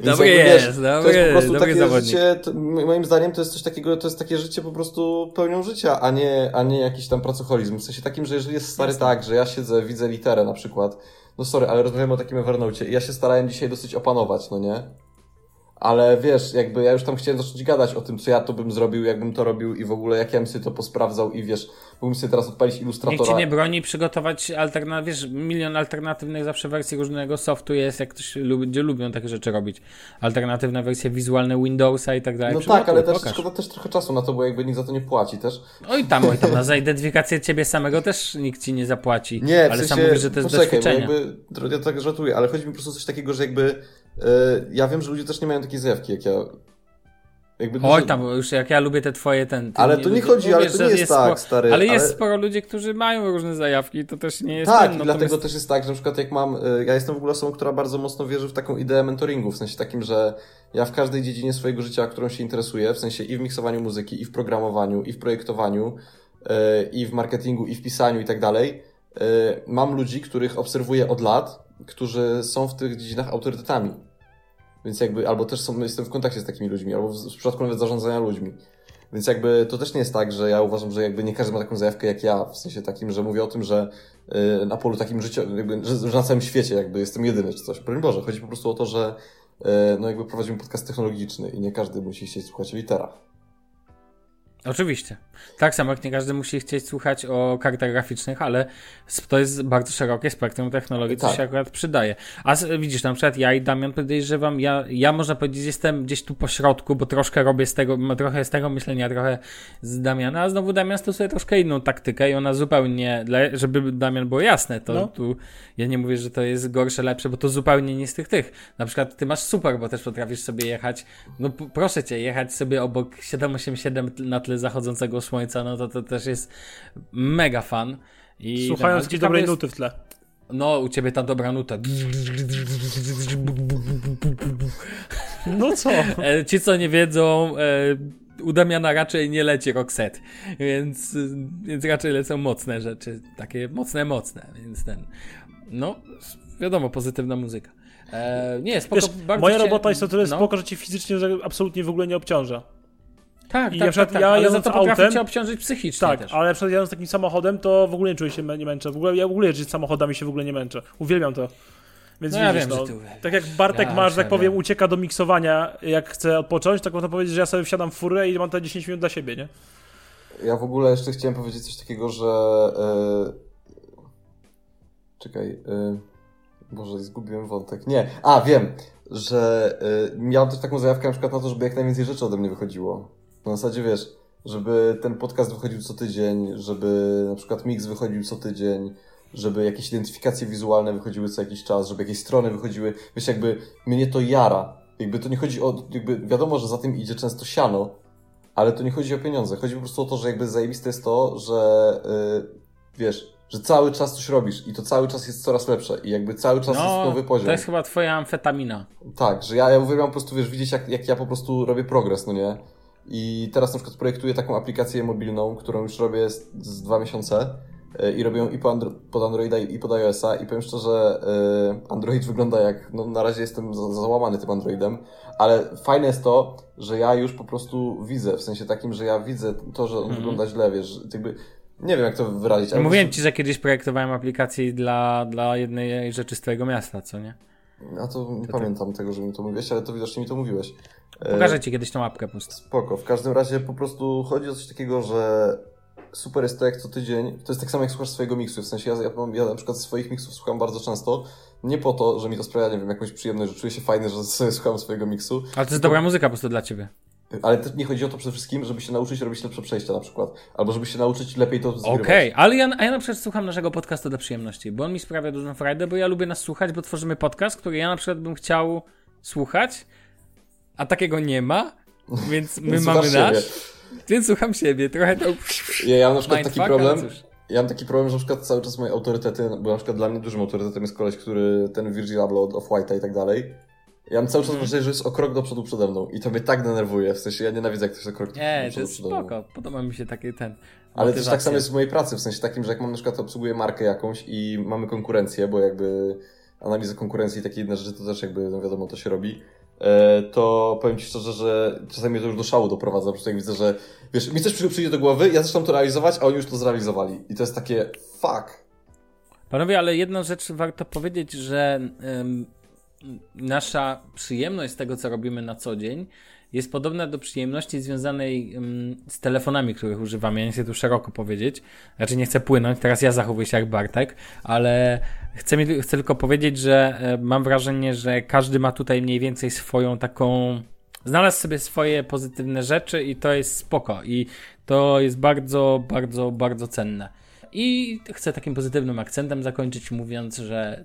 Dobry jest, to dobry, jest po prostu takie zawodnik. życie, to, moim zdaniem to jest coś takiego, to jest takie życie po prostu pełnią życia, a nie, a nie jakiś tam pracoholizm. W sensie takim, że jeżeli jest stary tak, że ja siedzę, widzę literę na przykład, no sorry, ale rozmawiamy o takim Evernote i ja się starałem dzisiaj dosyć opanować, no nie? Ale wiesz, jakby ja już tam chciałem zacząć gadać o tym, co ja to bym zrobił, jakbym to robił i w ogóle jak ja bym sobie to posprawdzał i wiesz, mógłbym sobie teraz odpalić Nikt ilustratora. ci nie broni przygotować alternatyw, wiesz, milion alternatywnych zawsze wersji różnego softu jest, jak ktoś lubi, ludzie lubią takie rzeczy robić. Alternatywne wersje wizualne Windowsa i tak dalej. No tak, ale też pokaż. szkoda też trochę czasu na to, bo jakby nikt za to nie płaci też. Oj tam, oj tam, na za identyfikację ciebie samego też nikt ci nie zapłaci. Nie, w ale sensie, sam mówisz, że to jest poczekaj, doświadczenie. Bo jakby, ja tak żartuję, ale chodzi mi po prostu o coś takiego, że jakby e, ja wiem, że ludzie też nie mają takiej zjawki, jak ja. Jakby Oj dużo- tam, bo już jak ja lubię te twoje ten... Ale to nie chodzi, ale to nie jest tak, sporo, stary, Ale jest ale- sporo ludzi, którzy mają różne zajawki, to też nie jest Tak, ten, i no, dlatego natomiast- też jest tak, że na przykład jak mam, e, ja jestem w ogóle osobą, która bardzo mocno wierzy w taką ideę mentoringu, w sensie takim, że ja w każdej dziedzinie swojego życia, którą się interesuję, w sensie i w miksowaniu muzyki, i w programowaniu, i w projektowaniu, e, i w marketingu, i w pisaniu i tak dalej, e, mam ludzi, których obserwuję od lat, którzy są w tych dziedzinach autorytetami. Więc jakby, albo też są, jestem w kontakcie z takimi ludźmi, albo w, w przypadku nawet zarządzania ludźmi. Więc jakby to też nie jest tak, że ja uważam, że jakby nie każdy ma taką zajawkę jak ja, w sensie takim, że mówię o tym, że y, na polu takim życiowym, jakby, że, że na całym świecie jakby jestem jedyny czy coś. Broń Boże, chodzi po prostu o to, że y, no jakby prowadzimy podcast technologiczny i nie każdy musi chcieć słuchać o literach. Oczywiście. Tak samo jak nie każdy musi chcieć słuchać o kartach graficznych, ale to jest bardzo szerokie spektrum technologii, co Tak. się akurat przydaje. A widzisz, na przykład ja i Damian podejrzewam, ja, ja można powiedzieć jestem gdzieś tu po środku, bo troszkę robię z tego, trochę z tego myślenia, trochę z Damiana, a znowu Damian stosuje troszkę inną taktykę i ona zupełnie, żeby Damian było jasne, to No. tu ja nie mówię, że to jest gorsze, lepsze, bo to zupełnie nie z tych tych. Na przykład ty masz super, bo też potrafisz sobie jechać, no proszę cię, jechać sobie obok 787 na tle zachodzącego słońca, no to to też jest mega fan. I Słuchając ale jakiejś ciekawe dobrej jest- nuty w tle. No, u ciebie ta dobra nuta. No co? E, Ci, co nie wiedzą, e, u Damiana raczej nie leci Roxette, więc, więc raczej lecą mocne rzeczy, takie mocne, mocne, więc ten, no, wiadomo, pozytywna muzyka. E, nie, spoko, Wiesz, moja robota jest o tyle no. spoko, że cię fizycznie absolutnie w ogóle nie obciąża. Tak, I tak, na przykład tak, tak, ja ale za to potrafi autem- cię obciążyć psychicznie Tak, też. ale na przykład jadąc takim samochodem, to w ogóle nie czuję się, nie męczę. W ogóle, ja w ogóle jeździć samochodami się w ogóle nie męczę. Uwielbiam to. Więc No ja widzisz, wiem, no, że ty uwielbiasz. tak jak Bartek Ja ma, że się tak powiem, wiem. ucieka do miksowania, jak chce odpocząć, tak można powiedzieć, że ja sobie wsiadam w furę i mam te 10 minut dla siebie, nie? Ja w ogóle jeszcze chciałem powiedzieć coś takiego, że. E... Czekaj. E... Boże, zgubiłem wątek. Nie. A, wiem, że e... miałem też taką zajawkę na przykład na to, żeby jak najwięcej rzeczy ode mnie wychodziło. Na zasadzie wiesz, żeby ten podcast wychodził co tydzień, żeby na przykład mix wychodził co tydzień, żeby jakieś identyfikacje wizualne wychodziły co jakiś czas, żeby jakieś strony wychodziły. Wiesz, jakby mnie to jara. Jakby to nie chodzi o. Jakby wiadomo, że za tym idzie często siano, ale to nie chodzi o pieniądze. Chodzi po prostu o to, że jakby zajebiste jest to, że yy, wiesz, że cały czas coś robisz i to cały czas jest coraz lepsze i jakby cały czas jest No, nowy poziom. to jest chyba twoja amfetamina. Tak, że ja, ja uwielbiam po prostu, wiesz, widzieć jak, jak ja po prostu robię progres, no nie? I teraz na przykład projektuję taką aplikację mobilną, którą już robię z, z dwa miesiące yy, i robię ją i pod Androida i pod iOS-a i powiem szczerze, yy, Android wygląda jak, no na razie jestem za, załamany tym Androidem, ale fajne jest to, że ja już po prostu widzę, w sensie takim, że ja widzę to, że on wygląda źle, wiesz, jakby, nie wiem jak to wyrazić, No ale mówiłem ci, że kiedyś projektowałem aplikację dla, dla jednej rzeczy z twojego miasta, co nie? A to nie To pamiętam tego, że mi to mówiłeś, ale to widocznie mi to mówiłeś. E, Pokażę ci kiedyś tą apkę po prostu. Spoko. W każdym razie po prostu chodzi o coś takiego, że super jest to jak co tydzień. To jest tak samo jak słuchasz swojego miksu. W sensie ja, ja, ja na przykład swoich miksów słucham bardzo często. Nie po to, że mi to sprawia, nie wiem, jakąś przyjemność, że czuję się fajny, że sobie słucham swojego miksu. Ale to jest dobra muzyka po prostu dla ciebie. Ale też nie chodzi o to przede wszystkim, żeby się nauczyć robić lepsze przejścia na przykład. Albo żeby się nauczyć lepiej to zgrywać. Okej, ale ja, ja na przykład słucham naszego podcastu dla przyjemności, bo on mi sprawia dużą frajdę, bo ja lubię nas słuchać, bo tworzymy podcast, który ja na przykład bym chciał słuchać, a takiego nie ma, więc my mamy nasz, więc słucham siebie. Trochę to... Ja, ja mam na przykład taki problem. cóż. Ja mam taki problem, że na przykład cały czas moje autorytety, bo na przykład dla mnie dużym autorytetem jest koleś, który ten Virgil Abloh od Off-White'a i tak dalej. Ja mam cały czas Mhm. wrażenie, że jest o krok do przodu przede mną i to mnie tak denerwuje, w sensie ja nienawidzę jak ktoś jest o krok Nie, do to przodu jest przede mną. spoko, podoba mi się taki ten... Ale też tak samo jest w mojej pracy, w sensie takim, że jak mam na przykład obsługuję markę jakąś i mamy konkurencję, bo jakby analiza konkurencji i takie inne rzeczy to też jakby, no wiadomo, to się robi, to powiem Ci szczerze, że czasami to już do szału doprowadza, prostu jak widzę, że wiesz, mi coś przy- przyjdzie do głowy, ja zaczynam to realizować, a oni już to zrealizowali. I to jest takie, fuck. Panowie, ale jedną rzecz warto powiedzieć, że em, nasza przyjemność z tego, co robimy na co dzień, jest podobna do przyjemności związanej em, z telefonami, których używamy. Ja nie chcę tu szeroko powiedzieć, raczej nie chcę płynąć, teraz ja zachowuję się jak Bartek, ale chcę, mi, chcę tylko powiedzieć, że e, mam wrażenie, że każdy ma tutaj mniej więcej swoją taką. Znalazł sobie swoje pozytywne rzeczy i to jest spoko. I to jest bardzo, bardzo, bardzo cenne. I chcę takim pozytywnym akcentem zakończyć, mówiąc, że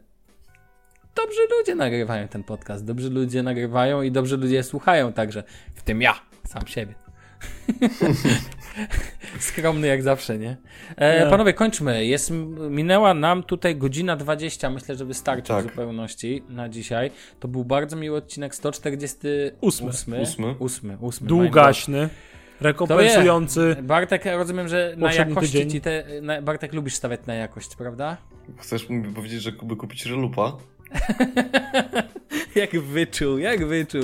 dobrzy ludzie nagrywają ten podcast, dobrzy ludzie nagrywają i dobrzy ludzie słuchają także, w tym ja, sam siebie. Skromny jak zawsze, nie? E, Nie. panowie, kończmy. Jest, minęła nam tutaj godzina 20. Myślę, że wystarczy Tak. w zupełności na dzisiaj. To był bardzo miły odcinek 148. Ósmy. Ósmy. Ósmy, ósmy. Długaśny, rekompensujący. Bartek, rozumiem, że na jakości tydzień. ci te. Na, Bartek, lubisz stawiać na jakość, prawda? Chcesz mi powiedzieć, że by kupić relupa? jak wyczuł, jak wyczuł.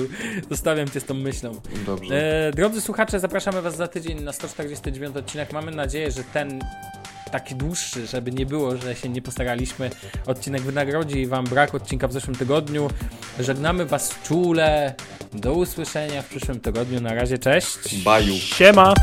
Zostawiam cię z tą myślą. Dobrze. E, drodzy słuchacze, zapraszamy was za tydzień na 149 odcinek. Mamy nadzieję, że ten taki dłuższy, żeby nie było, że się nie postaraliśmy. Odcinek wynagrodzi wam brak odcinka w zeszłym tygodniu. Żegnamy was czule. Do usłyszenia w przyszłym tygodniu. Na razie, cześć. Baju. Siema!